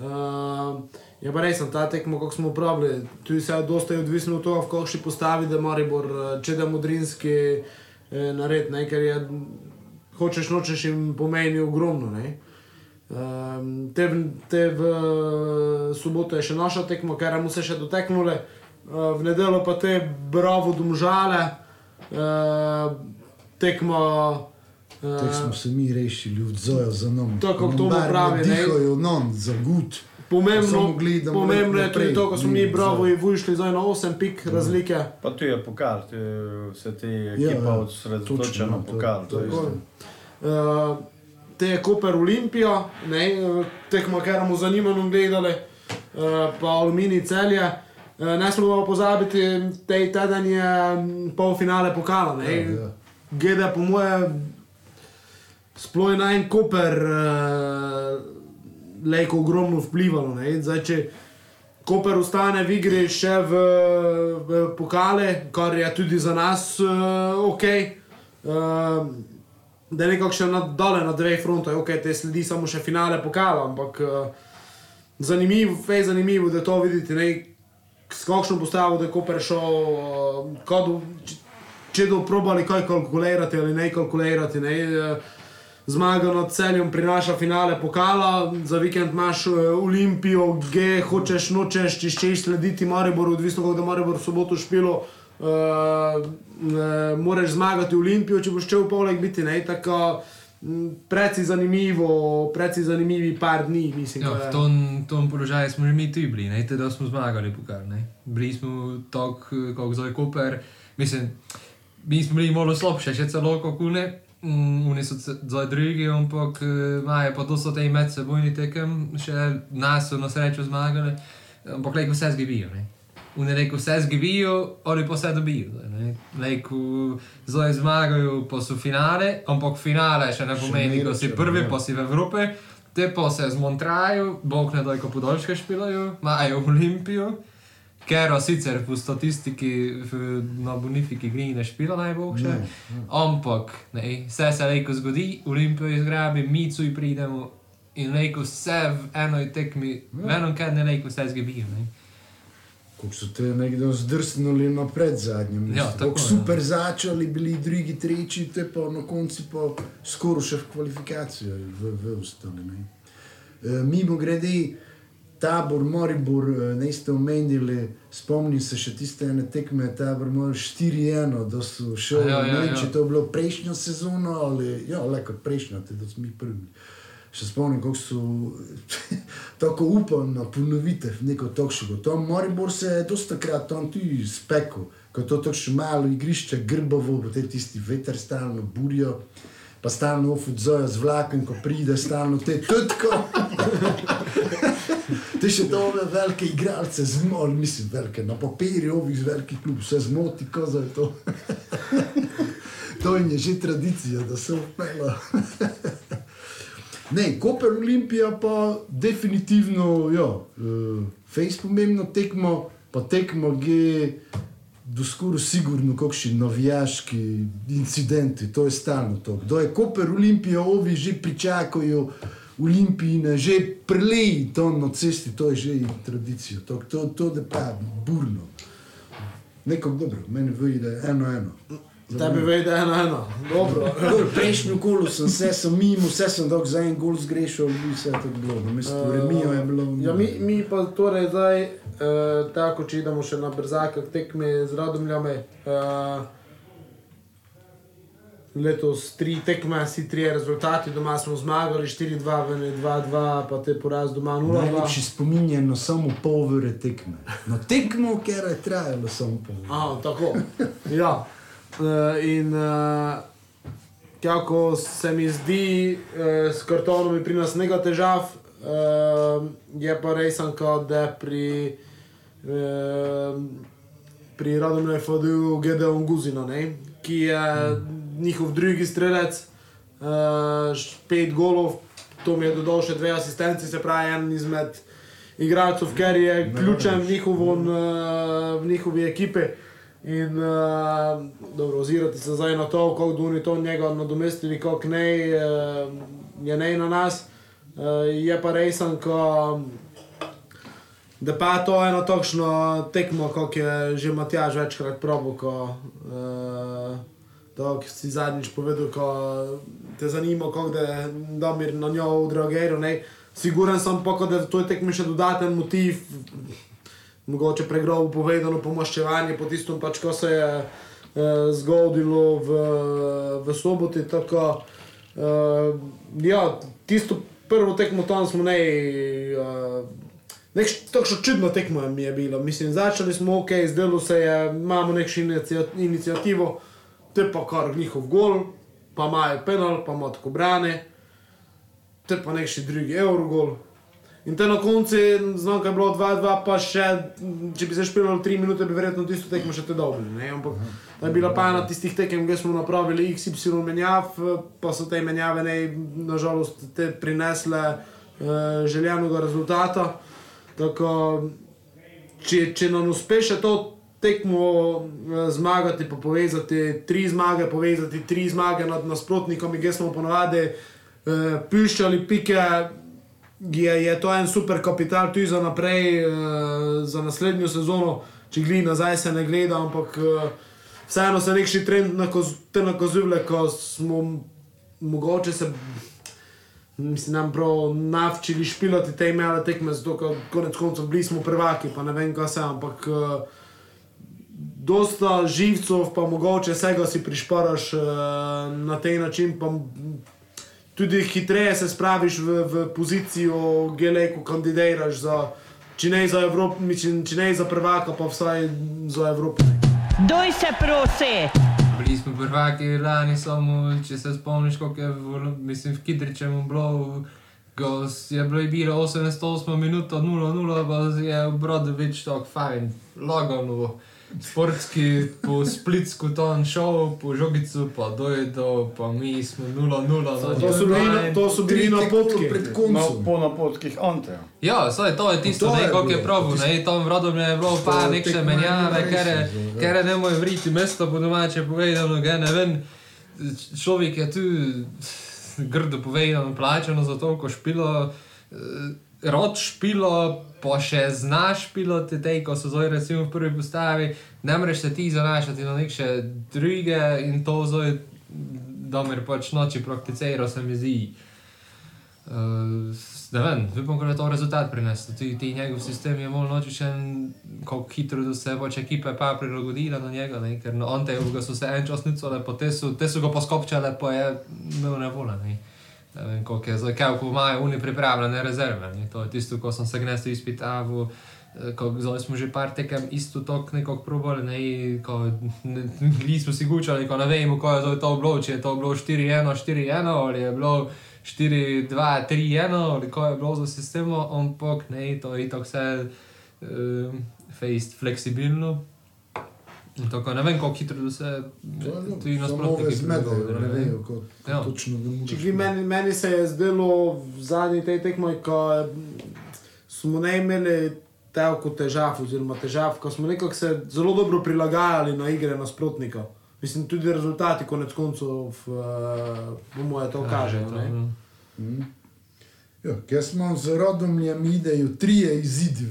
Uh, je pa res, ta tekmo, kako smo upravili, tu je vse dosta je odvisno od tega, v kakšni postavi, da Maribor, eh, če da modrinski eh, nared, ne? ker je, hočeš nočeš jim pomeni ogromno. Ne? Um, te, v- te v eh, soboto je še naša tekma, ker mu se še doteknule, uh, v nedeljo pa te bravo domžale, uh, tekma.
Tako smo se mi rešili, odzojo za nam.
Tako, kako to pravi, ne.
Dihajo nam, za gut.
Pomembno,
Samo gledamo
pomembno je tudi to, ko smo mi bravo
za-
in vušli zdaj na 8 pik razlike.
Pa tu je pokal, tu je vse te
Ja,
ekipa
ja,
osredotočena
točno,
na
to-
pokal.
to
to
je
je.
Uh, te je Koper Olimpija, ne, eh, tekmo, ker bomo zanimanjem gledali, uh, pa Aluminij celje. Uh, ne smemo pa pozabiti, da je teden je mm, polfinale pokala. Ne.
Ja, ja.
Gede po moje, sploh na en Koper uh, lejko ogromno vplivalo. Ne. Zdaj, če Koper ostane v igri še v, v pokale, kar je tudi za nas uh, ok. Uh, da je nekako še nadalje na dveh frontah, ok, te sledi samo še finale pokala, ampak uh, zanimivo, fej zanimivo, da to vidite, ne, s kakšno postavo, da je Koper šel, uh, kad, če, do probali kaj kalkulirati ali ne kalkulirati, ne, uh, zmaga nad celjem prinaša finale pokala, za vikend imaš uh, Olimpijo, G, hočeš, nočeš, če češ slediti Mariboru, odvisno kako da Maribor v soboto špilo, uh, uh, moraš zmagati Olimpijo, če boš šel poleg biti, ne, tako mm, precej zanimivo, precej zanimivi par dni, mislim.
Ja,
da je.
v tom, tom položaju smo že mi tudi bili, ne, teda smo zmagali pokal. Ne. Bili smo tako, kot zdaj Koper. Mislim, mi smo bili malo slabše, še celo kot une. Mm, Oni so zdaj drugi, ampak eh, imajo pa dosto te medsebojni tekem, še nas so na srečo zmagali, ampak lejko vse zgibijo. Ne. Oni reko vse zgibijo, oni pa vse dobijo. zdaj zmagajo, pa so finale, ampak finale še ne pomeni, ko si prvi,
ja.
pa si v Evropi. Te pa se zmontrajo, bog ne da, ko podaljške špilajo, imajo Olimpijo, ker sicer po statistiki v, na Bonifiki gri ne špila najboljše. Ampak ne, vse se lejko zgodi, Olimpijo izgrabi, mi cuj pridemo in lejko vse v enoj tekmi, v enem kedne lejko vse zgibijo. ne.
Kako so te nekdo zdrsnili napred zadnjem.
Ja, tako,
Kako super začeli, bili drugi, tretji, te pa na koncu pa skoraj še v kvalifikacijo, v, v ostali. Ne. E, mimo grede, tabor, Moribor, e, ne ste omenili, spomnim se še tiste ene tekme, tabor mora 4-1, da so šli,
Ja, ja, ja.
če to je bilo prejšnjo sezono ali, ja, le kot prejšnjo, te da smo mi prvi. Še spomnim, kako so tako upali na ponovitev, neko točko. Tam Moribor se je dosta krat tam tudi spekel, ko to tako malo igrišče, grbovo, potem tisti veter stalno burijo, pa stalno ofudzojo z vlakom, ko pride, stalno te tutko. Te še to ove velike igralce zmoli, mislim, velike, na papirju ovih velikih klubov, vse zmoti, ko za to. to je že tradicija, da se upela. Ne, Koper Olimpija pa definitivno, ja, uh, fejs pomembno tekmo, pa tekmo je do skoraj sigurno kakšni navijaški incidenti, to je stalno to. Kdo je Koper Olimpija, ovi že pričakajo Olimpijine, že preleji to na cesti, to je že tradicija, to, to, to da pa burno. Nekako dobro, meni vyjde eno eno.
Tebi vede eno, eno. Dobro.
Dobro, Prejšnjo kolo sem se, sem mimo, vse sem dok za en gol zgrešil, bi vse tako bilo. Na mestu Remijo je bilo.
Ja, mi, mi pa torej zdaj, uh, tako če idemo še na brzake tekme z Radomljami. Uh, letos tri tekme, si tri rezultati, doma smo zmagali 4-2, vene 2-2, pa te poraz doma 0-2.
Najlepši spomin je na samo pol ure tekme. Na tekmo, ker je trajalo samo pol ure.
A, tako. Ja. Uh, in uh, kako se mi zdi, uh, s kartonom je pri nas nekaj težav, uh, je pa res, da je pri, uh, pri Radomlju FDU Gedeon Guzino, ne? ki je njihov drugi strelec, uh, pet golov, to mi je dodal še dve asistenci, se pravi en izmed igralcev, ker je ključen v, njihovo, v njihovi ekipi. In uh, dobro, ozirati se zdaj na to, kako duni to njega nadomestili, kako ne, uh, je ne na nas. Uh, je pa resen, ko, da pa je to eno takšno tekmo, kot je že Matjaž večkrat probo, ko uh, to, ki si zadnjič povedal, ko te zanima, kako je Damir na njo odreagiral. Siguren sem pa, da to je tekmo še dodaten motiv mogoče pregrobo povedano, pomaščevanje po tistem, pač, ko se je uh, zgodilo v, v soboti. Tako, uh, ja, tisto prvo tekmo tam smo ne. Uh, Tako čudno tekmo je bilo. Mislim, začeli smo ok, zdelo se je, imamo nekšno inicijativo, te pa kar njihov gol, pa imajo penal, pa imajo tako brane, te pa nekšni drugi evrogol. In te na koncu, znam, kaj je bilo 2-2, pa še, če bi se špilo 3 minute, bi verjetno tisto tekmo še te dobili. Ampak to je bila pa ena tistih tekem, ki smo napravili XY menjav, pa so te menjave ne, nažalost te prinesle uh, željenega rezultata. Tako, če, če nam uspe še to tekmo uh, zmagati, pa povezati tri zmage, povezati tri zmage nad nasprotnikom, ki smo ponovadi uh, piščali pike je, je to en super kapital tudi za naprej, uh, za naslednjo sezono, če gledaj nazaj, se ne gleda, ampak uh, vseeno se nekši trend nakazuje, ko smo mogoče se. Mislim, nam prav navčili špilati te imele tekme, zato konec koncev bili smo prvaki, pa ne vem, kaj se, ampak uh, dosta živcev, pa mogoče vsega si prišparaš uh, na tej način, pa tudi hitreje se spraviš v, v pozicijo, gele, ko kandidiraš za, če ne za Evropo, mislim, če ne za prvaka, pa vsaj za Evropo.
Doj se prosi!
Bili smo prvaki lani, samo če se spomniš, kako je v, mislim, v Kidričem bilo. Je bilo, bilo 88 minut, 0-0, pa je v brodu več tako fajn, lagano sportski, po splitsku ton šel, po žogicu pa dojdo, pa mi smo 0-0.
To so bili, to so bili napotki
pred koncem.
Po napotkih Ante.
Ja, saj, to je tisto, kako je prav, ne, tam vrodom je bilo pa nekše menjave, ker je ne moj vriti mesto, po domače povedano, ga ne vem, človek je tu grdo povedano, plačano za to, ko špilo, rod špilo, pa še znaš piloti, te, ko so zdaj recimo v prvi postavi, ne moreš se ti zanašati na neke druge in to zdaj, da mi pač noči prakticira, se mi zdi. Uh, ne vem, upam, da je to rezultat prinesel. Ti, ti njegov sistem je bolj nočen, kako hitro se pač ekipe pa prilagodila na njega, ne? ker no, on te je, so se en čas nicole, te so, te so ga poskopčale, pa je imel nevolen. Ne? Ne vem, je zdaj, kaj imajo oni pripravljene rezerve. Ne? To je tisto, ko sem se gnesel izpitavu. Zdaj smo že par tekem isto tok nekako probali, ne, ko nismo si gučali, ko ne vemo, kako je to bilo, če je to bilo 4-1, 4-1 ali je bilo 4-2, 3-1 ali kako je bilo za sistemo, ampak ne, to je tako vse um, fejst fleksibilno. Tako, ne vem, kako hitro se ti nasprotniki
zmedajo. Ne vem, kako
ja.
točno ne moreš.
Meni, meni se je zdelo v zadnji tej tekmi, ko smo ne imeli tako težav, oziroma težav, ko smo nekako se zelo dobro prilagajali na igre nasprotnikov. Mislim, tudi rezultati, konec koncev, po moje to ja, kažejo.
Mm. Ja, jaz imam z rodom, mi idejo, tri izidi.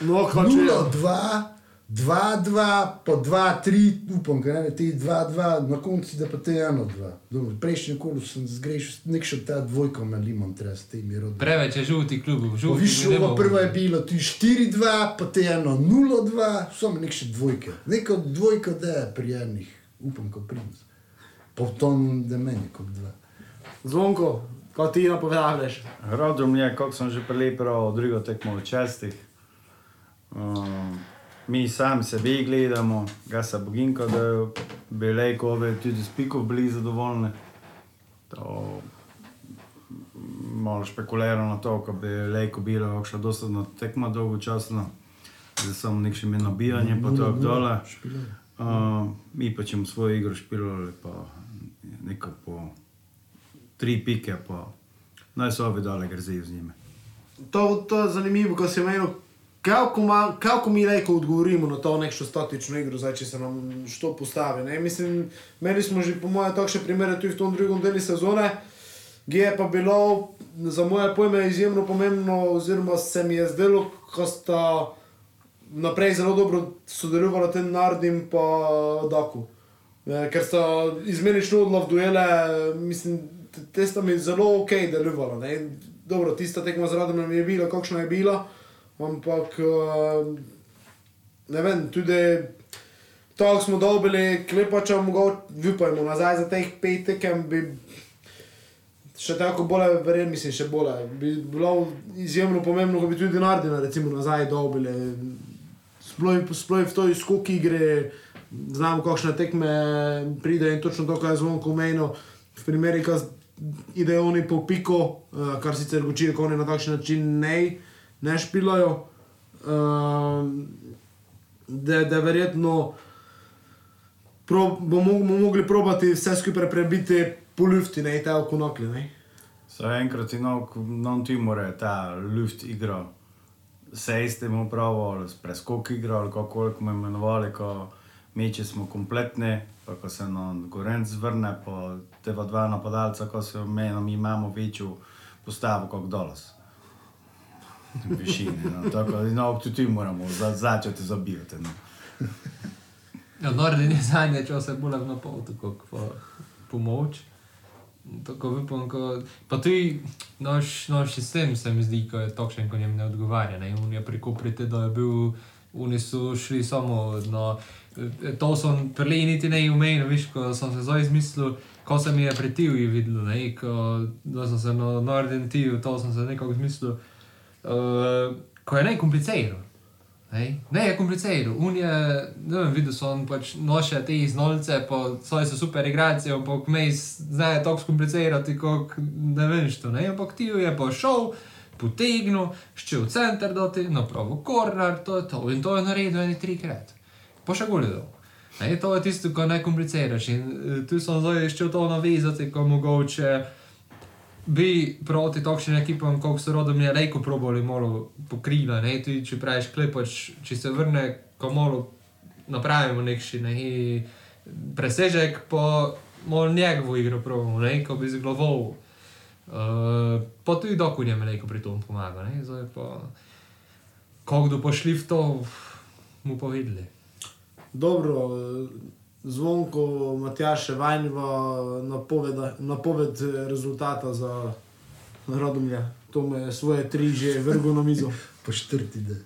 No,
0-2. 2-2, po 2-3, upam, da ne te 2-2, na koncu da pa te 1-2. Prejšnji kolo sem zgrešil, nek še ta dvojka me limon treba s temi rodmi.
Preveč je žuti klub, žuti.
Viš, ovo prvo je bilo, ti 4-2, pa te 1-0-2, samo nek še dvojke. Neko dvojka da je prijernih, upam, ko primus. Potom da meni kot dva.
Zvonko, kot ti napovedaš.
Rodom je, kot sem že prav, drugo tekmo v čestih. Mi sami sebe gledamo, ga se boginko, da bi lejko ove tudi spikov bili zadovoljni. To malo špekuliramo na to, ko bi Lejko bilo še dosta na tekma dolgočasno, zdaj samo nek še mi nabijanje, pa to dole. Uh, mi pa ćemo svoju igru špilali, pa neko po tri pike, pa naj se ovi dole grezijo z njime.
To, to je zanimivo, ko si omenil, kako, ma, kako mi reko odgovorimo na to nekšno statično igro, zdaj, če se nam što postavi. Ne? Mislim, imeli smo že po mojem takšne primere tudi v tom drugem delu sezone, ki je pa bilo za moje pojme izjemno pomembno, oziroma se mi je zdelo, ko sta naprej zelo dobro sodelovala tem narodim pa Daku. Eh, Ker sta izmenično odla v duele, mislim, te- sta mi zelo ok delovala. ne. Dobro, tista tekma z Radom je bila, kakšna je bila, ampak eh, ne vem, tudi tako smo dobili, klepača, mogoče vipajmo nazaj za teh pet tekem, bi še tako bolje, verjem, mislim, še bolje. Bi bilo izjemno pomembno, ko bi tudi Nardina recimo nazaj dobili. Sploh sploh v toj skok igre, znamo, kakšne tekme pride in točno to, kar je zvonko omenil. V primeri, ko idejo oni po piko, eh, kar sicer gočijo, ko oni na takšen način ne, ne špilajo. Um, da, da verjetno pro, bomo, bomo mogli probati vse skupaj prebiti po lufti, ne te okonokli. Ne?
So enkrat in non ti more ta luft igra, se s tem upravo, ali s preskok igra, ali kako smo imenovali, ko meče smo kompletni, pa ko se nam Gorenc vrne, pa te dva napadalca, ko se omenjamo, mi imamo večjo postavo kot dolas. Višine, no. tako da no, tudi ti moramo za, začeti zabijati. No.
Ja, Norden je zadnje čase bolj na pol, tako kot pomoč. Tako upam, ko... Pa tudi naš, naš sistem se mi zdi, ko je takšen, ko njem ne odgovarja. Ne? On je preko prite, da je bil, oni so šli samo na... To sem prelej niti ne umenil, viš, ko sem se zdaj izmislil, ko se mi je pri Tiju videlo, ne, ko da sem se na Norden Tiju, to sem se nekako izmislil, uh, ko je najkompliciral. Ne, ne je kompliciral. Un je, ne vem, videl sem pač noše te iznolce, pa svoje so super igrače, ampak me znajo tako skomplicirati, kot ne vem što, ne, ampak ti je pa šel, potegnil, ščil center doti, napravil korner, to je to. In to je naredil eni trikrat. Pa še goli dol. Ne, to je tisto, ko ne kompliciraš. In eh, tu sem zdaj ščil to navezati, ko mogoče bi proti takšnim ekipam, kot so rodom je reko probali malo pokrila, ne, tudi če praviš klepač, če se vrne, ko malo napravimo nekši, ne, in presežek, pa malo njegovo igro probamo, ne, ko bi z glavo. Uh, pa tudi dok v njem reko pri tom pomaga, ne, zdaj pa, ko kdo pošli v to, mu povedali.
Dobro, eh, zvonko Matjaše Vajnjeva napoved, napoved eh, rezultata za Radomlja. To me je svoje tri že vrgo na mizo.
Po četrti dan.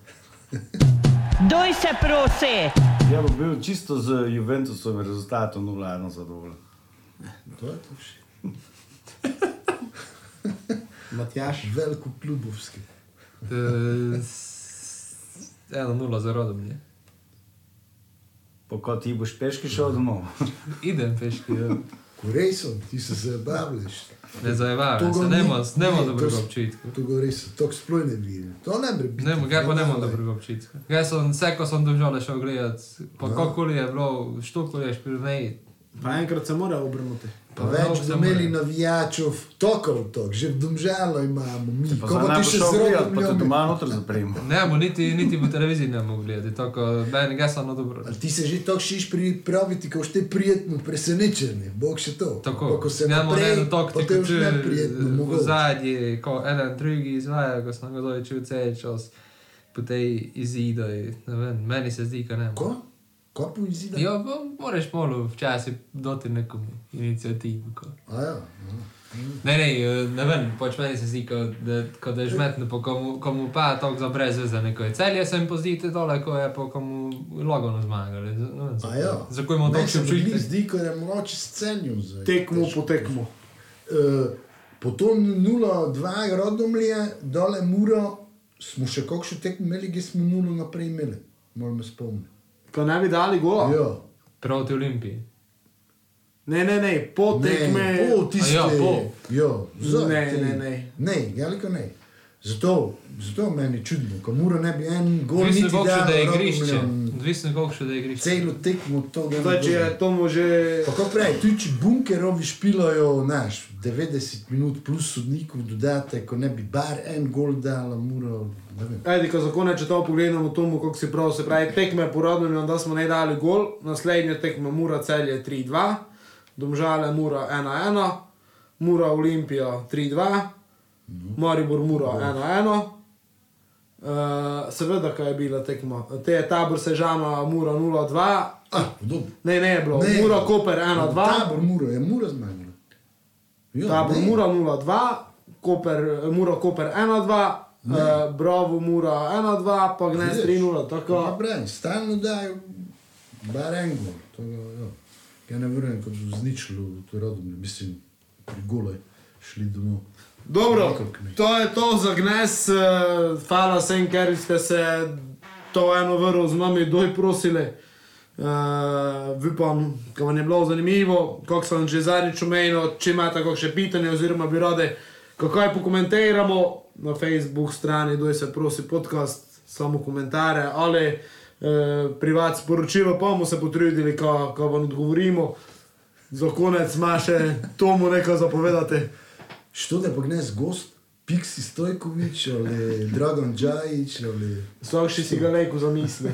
Doj se prosi!
Ja, bi bil čisto z Juventusom rezultatom 0-1 zadovoljen.
To je to še.
Matjaš.
Veliko klubovski.
Uh, Eno nula za rodom, ne.
Pa ko ti boš peški šel domov.
Idem peški, ja.
Korej so, ti se zabavljaš.
ne zajevajo,
To
se
ga
ne
ni-
ima, ne ima
ne,
dobrega občutka.
To govori se, to sploh ne vidim. To ne bi bilo.
Ne, ga pa ne ima dobrega občutka. Jaz sem vse, ko sem dožal, šel gledat, pa
Ja.
kakoli je bilo, štokoli je špil, ne.
Pa enkrat se mora obrnuti.
Pa več so imeli
mora.
navijačev, tokov tok, že v Domžalo imamo mi.
Pa
Ko
ne
ti
boš
še
šel
z
gledat,
rodom
pa te
ljubim.
doma noter zapremo.
Ne, bo niti, niti v televiziji ne mogu gledati, tako meni ga samo dobro.
Ali ti se že tako šiš pripraviti, ko ste prijetno presenečeni, bog še to.
Tako,
ko se
imamo
naprej,
eno
pa
taktiko,
te už
tu
neprijetno
v zadnji, ko eden drugi izvaja, ko sem ga čul cel čas, po tej izidoj, ne vem, meni se zdi, ka ne.
Ko? Ko po izida?
Ja, pa moraš malo včasih doti nekomu inicijativu. ko.
A ja.
Ne, ne, eh, ne vem, pač meni se zdi, da, ko da je žmetno, pa komu, komu pa tako za brez veze neko je. Celje se mi pozdite dole, ko je pa komu logono zmagali.
Ja.
Zakaj imamo tako
se
še
mi
občutek?
zdi, ko je mogoče s cenjem. zdaj.
Tekmo po tekmo.
Eh, Po tom 0-2 rodomlje, dole muro, smo še kakšno tekmo imeli, ki smo nulo naprej imeli. Moram me spomniti.
Ko ne bi dali gola.
Ja.
Proti Olimpiji.
Ne, ne, ne, po tekmi.
Ne, po tiste,
A ja, po.
Jo, zdaj,
Ne,
te-
ne, ne.
Ne, veliko ne. Zato, zato meni čudno, ko mora ne bi en gol
še da je
dal
igrišče. Odvisno koliko še da je igrišče.
Celo tekmo to ga
Zdaj, če je Tomo že.
Kako pravi, tudi če bunkerovi špilajo, znaš, 90 minut plus sodnikov dodate, ko ne bi bar en gol dala, mora, ne vem.
Ajde, ko za konec, če to pogledamo, Tomo, kako si prav, se pravi, tekme porodno, da smo ne dali gol, naslednje tekme Mura celje 3-2, Domžale Mura 1-1, Mura Olimpija 3-2, Maribor Mura 1-1. Uh, seveda, kaj je bila tekma. Te je tabor Sežana, Mura 0-2,
Ah, dobro.
ne, ne je bilo,
Ne.
Mura Koper 1-2,
Tabor Mura, je Mura. Jo,
tabor
ne.
Mura 0-2, Koper, Mura Koper 1-2, uh, Bravo Mura 1-2, pa Gnes
Vidiš?
3-0.
Ja,
Tako,
pravi, stalno dajo bar en gol. To, jo. Ja ne vem, kot v zničlu, to rodom, mislim, pri gole šli domov.
Dobro, to je to za Gnes. eh, Hvala vsem, ker ste se to eno vrlo z nami doj prosili. Uh, Upam, da vam je bilo zanimivo, kako sem že zadnjič omenil, če imate kakšne pitanje, oziroma bi radi, kako je pokomentiramo na Facebook strani, doj se prosi podcast, samo komentarje ali uh, privat sporočilo, pa bomo se potrudili, kako vam odgovorimo. Za konec ima še Tomu nekaj zapovedati.
Što da pa gnes gost, Piksi Stojkovič ali Dragon Džajič ali...
Svak še si ga lejko zamisli.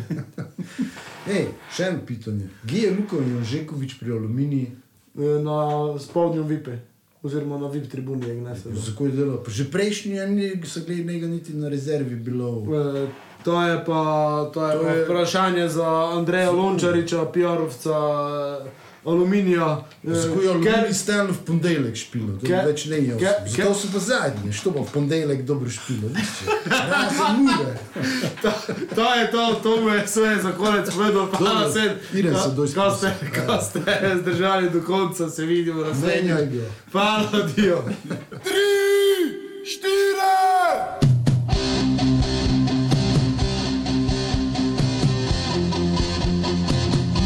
Ej, še eno pitanje. Gdje je Luko Jožekovič pri Aluminiji?
E, Na spodnjem vipe, oziroma na vip tribuni, jak ne se.
Za koj delo? Pa že prejšnji en so gledali njega niti na rezervi bilo.
E, To je pa, to je
To je-
vprašanje za Andreja Lončariča, Aluminija. e,
Zakaj je Aluminij stalno v ponedeljek špilo? To
Ke-
več ne je. Zato so pa zadnji, što bo v ponedeljek dobro špilo. Mure.
To, to je to, to mu je sve za konec povedal. Hvala
Dobro,
vsem,
idem se doj
ka ste, ka ste zdržali do konca, se vidimo na
Menjaj
srednjem.
ga.
Hvala, Dio.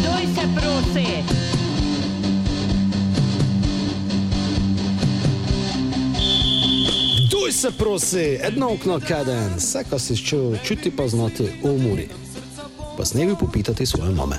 Doj se prosi.
Duj se prosi, edno okno kaden, vse, kar si čutil, čuti pa znati umori. Pa s nebi popitati svoje mame.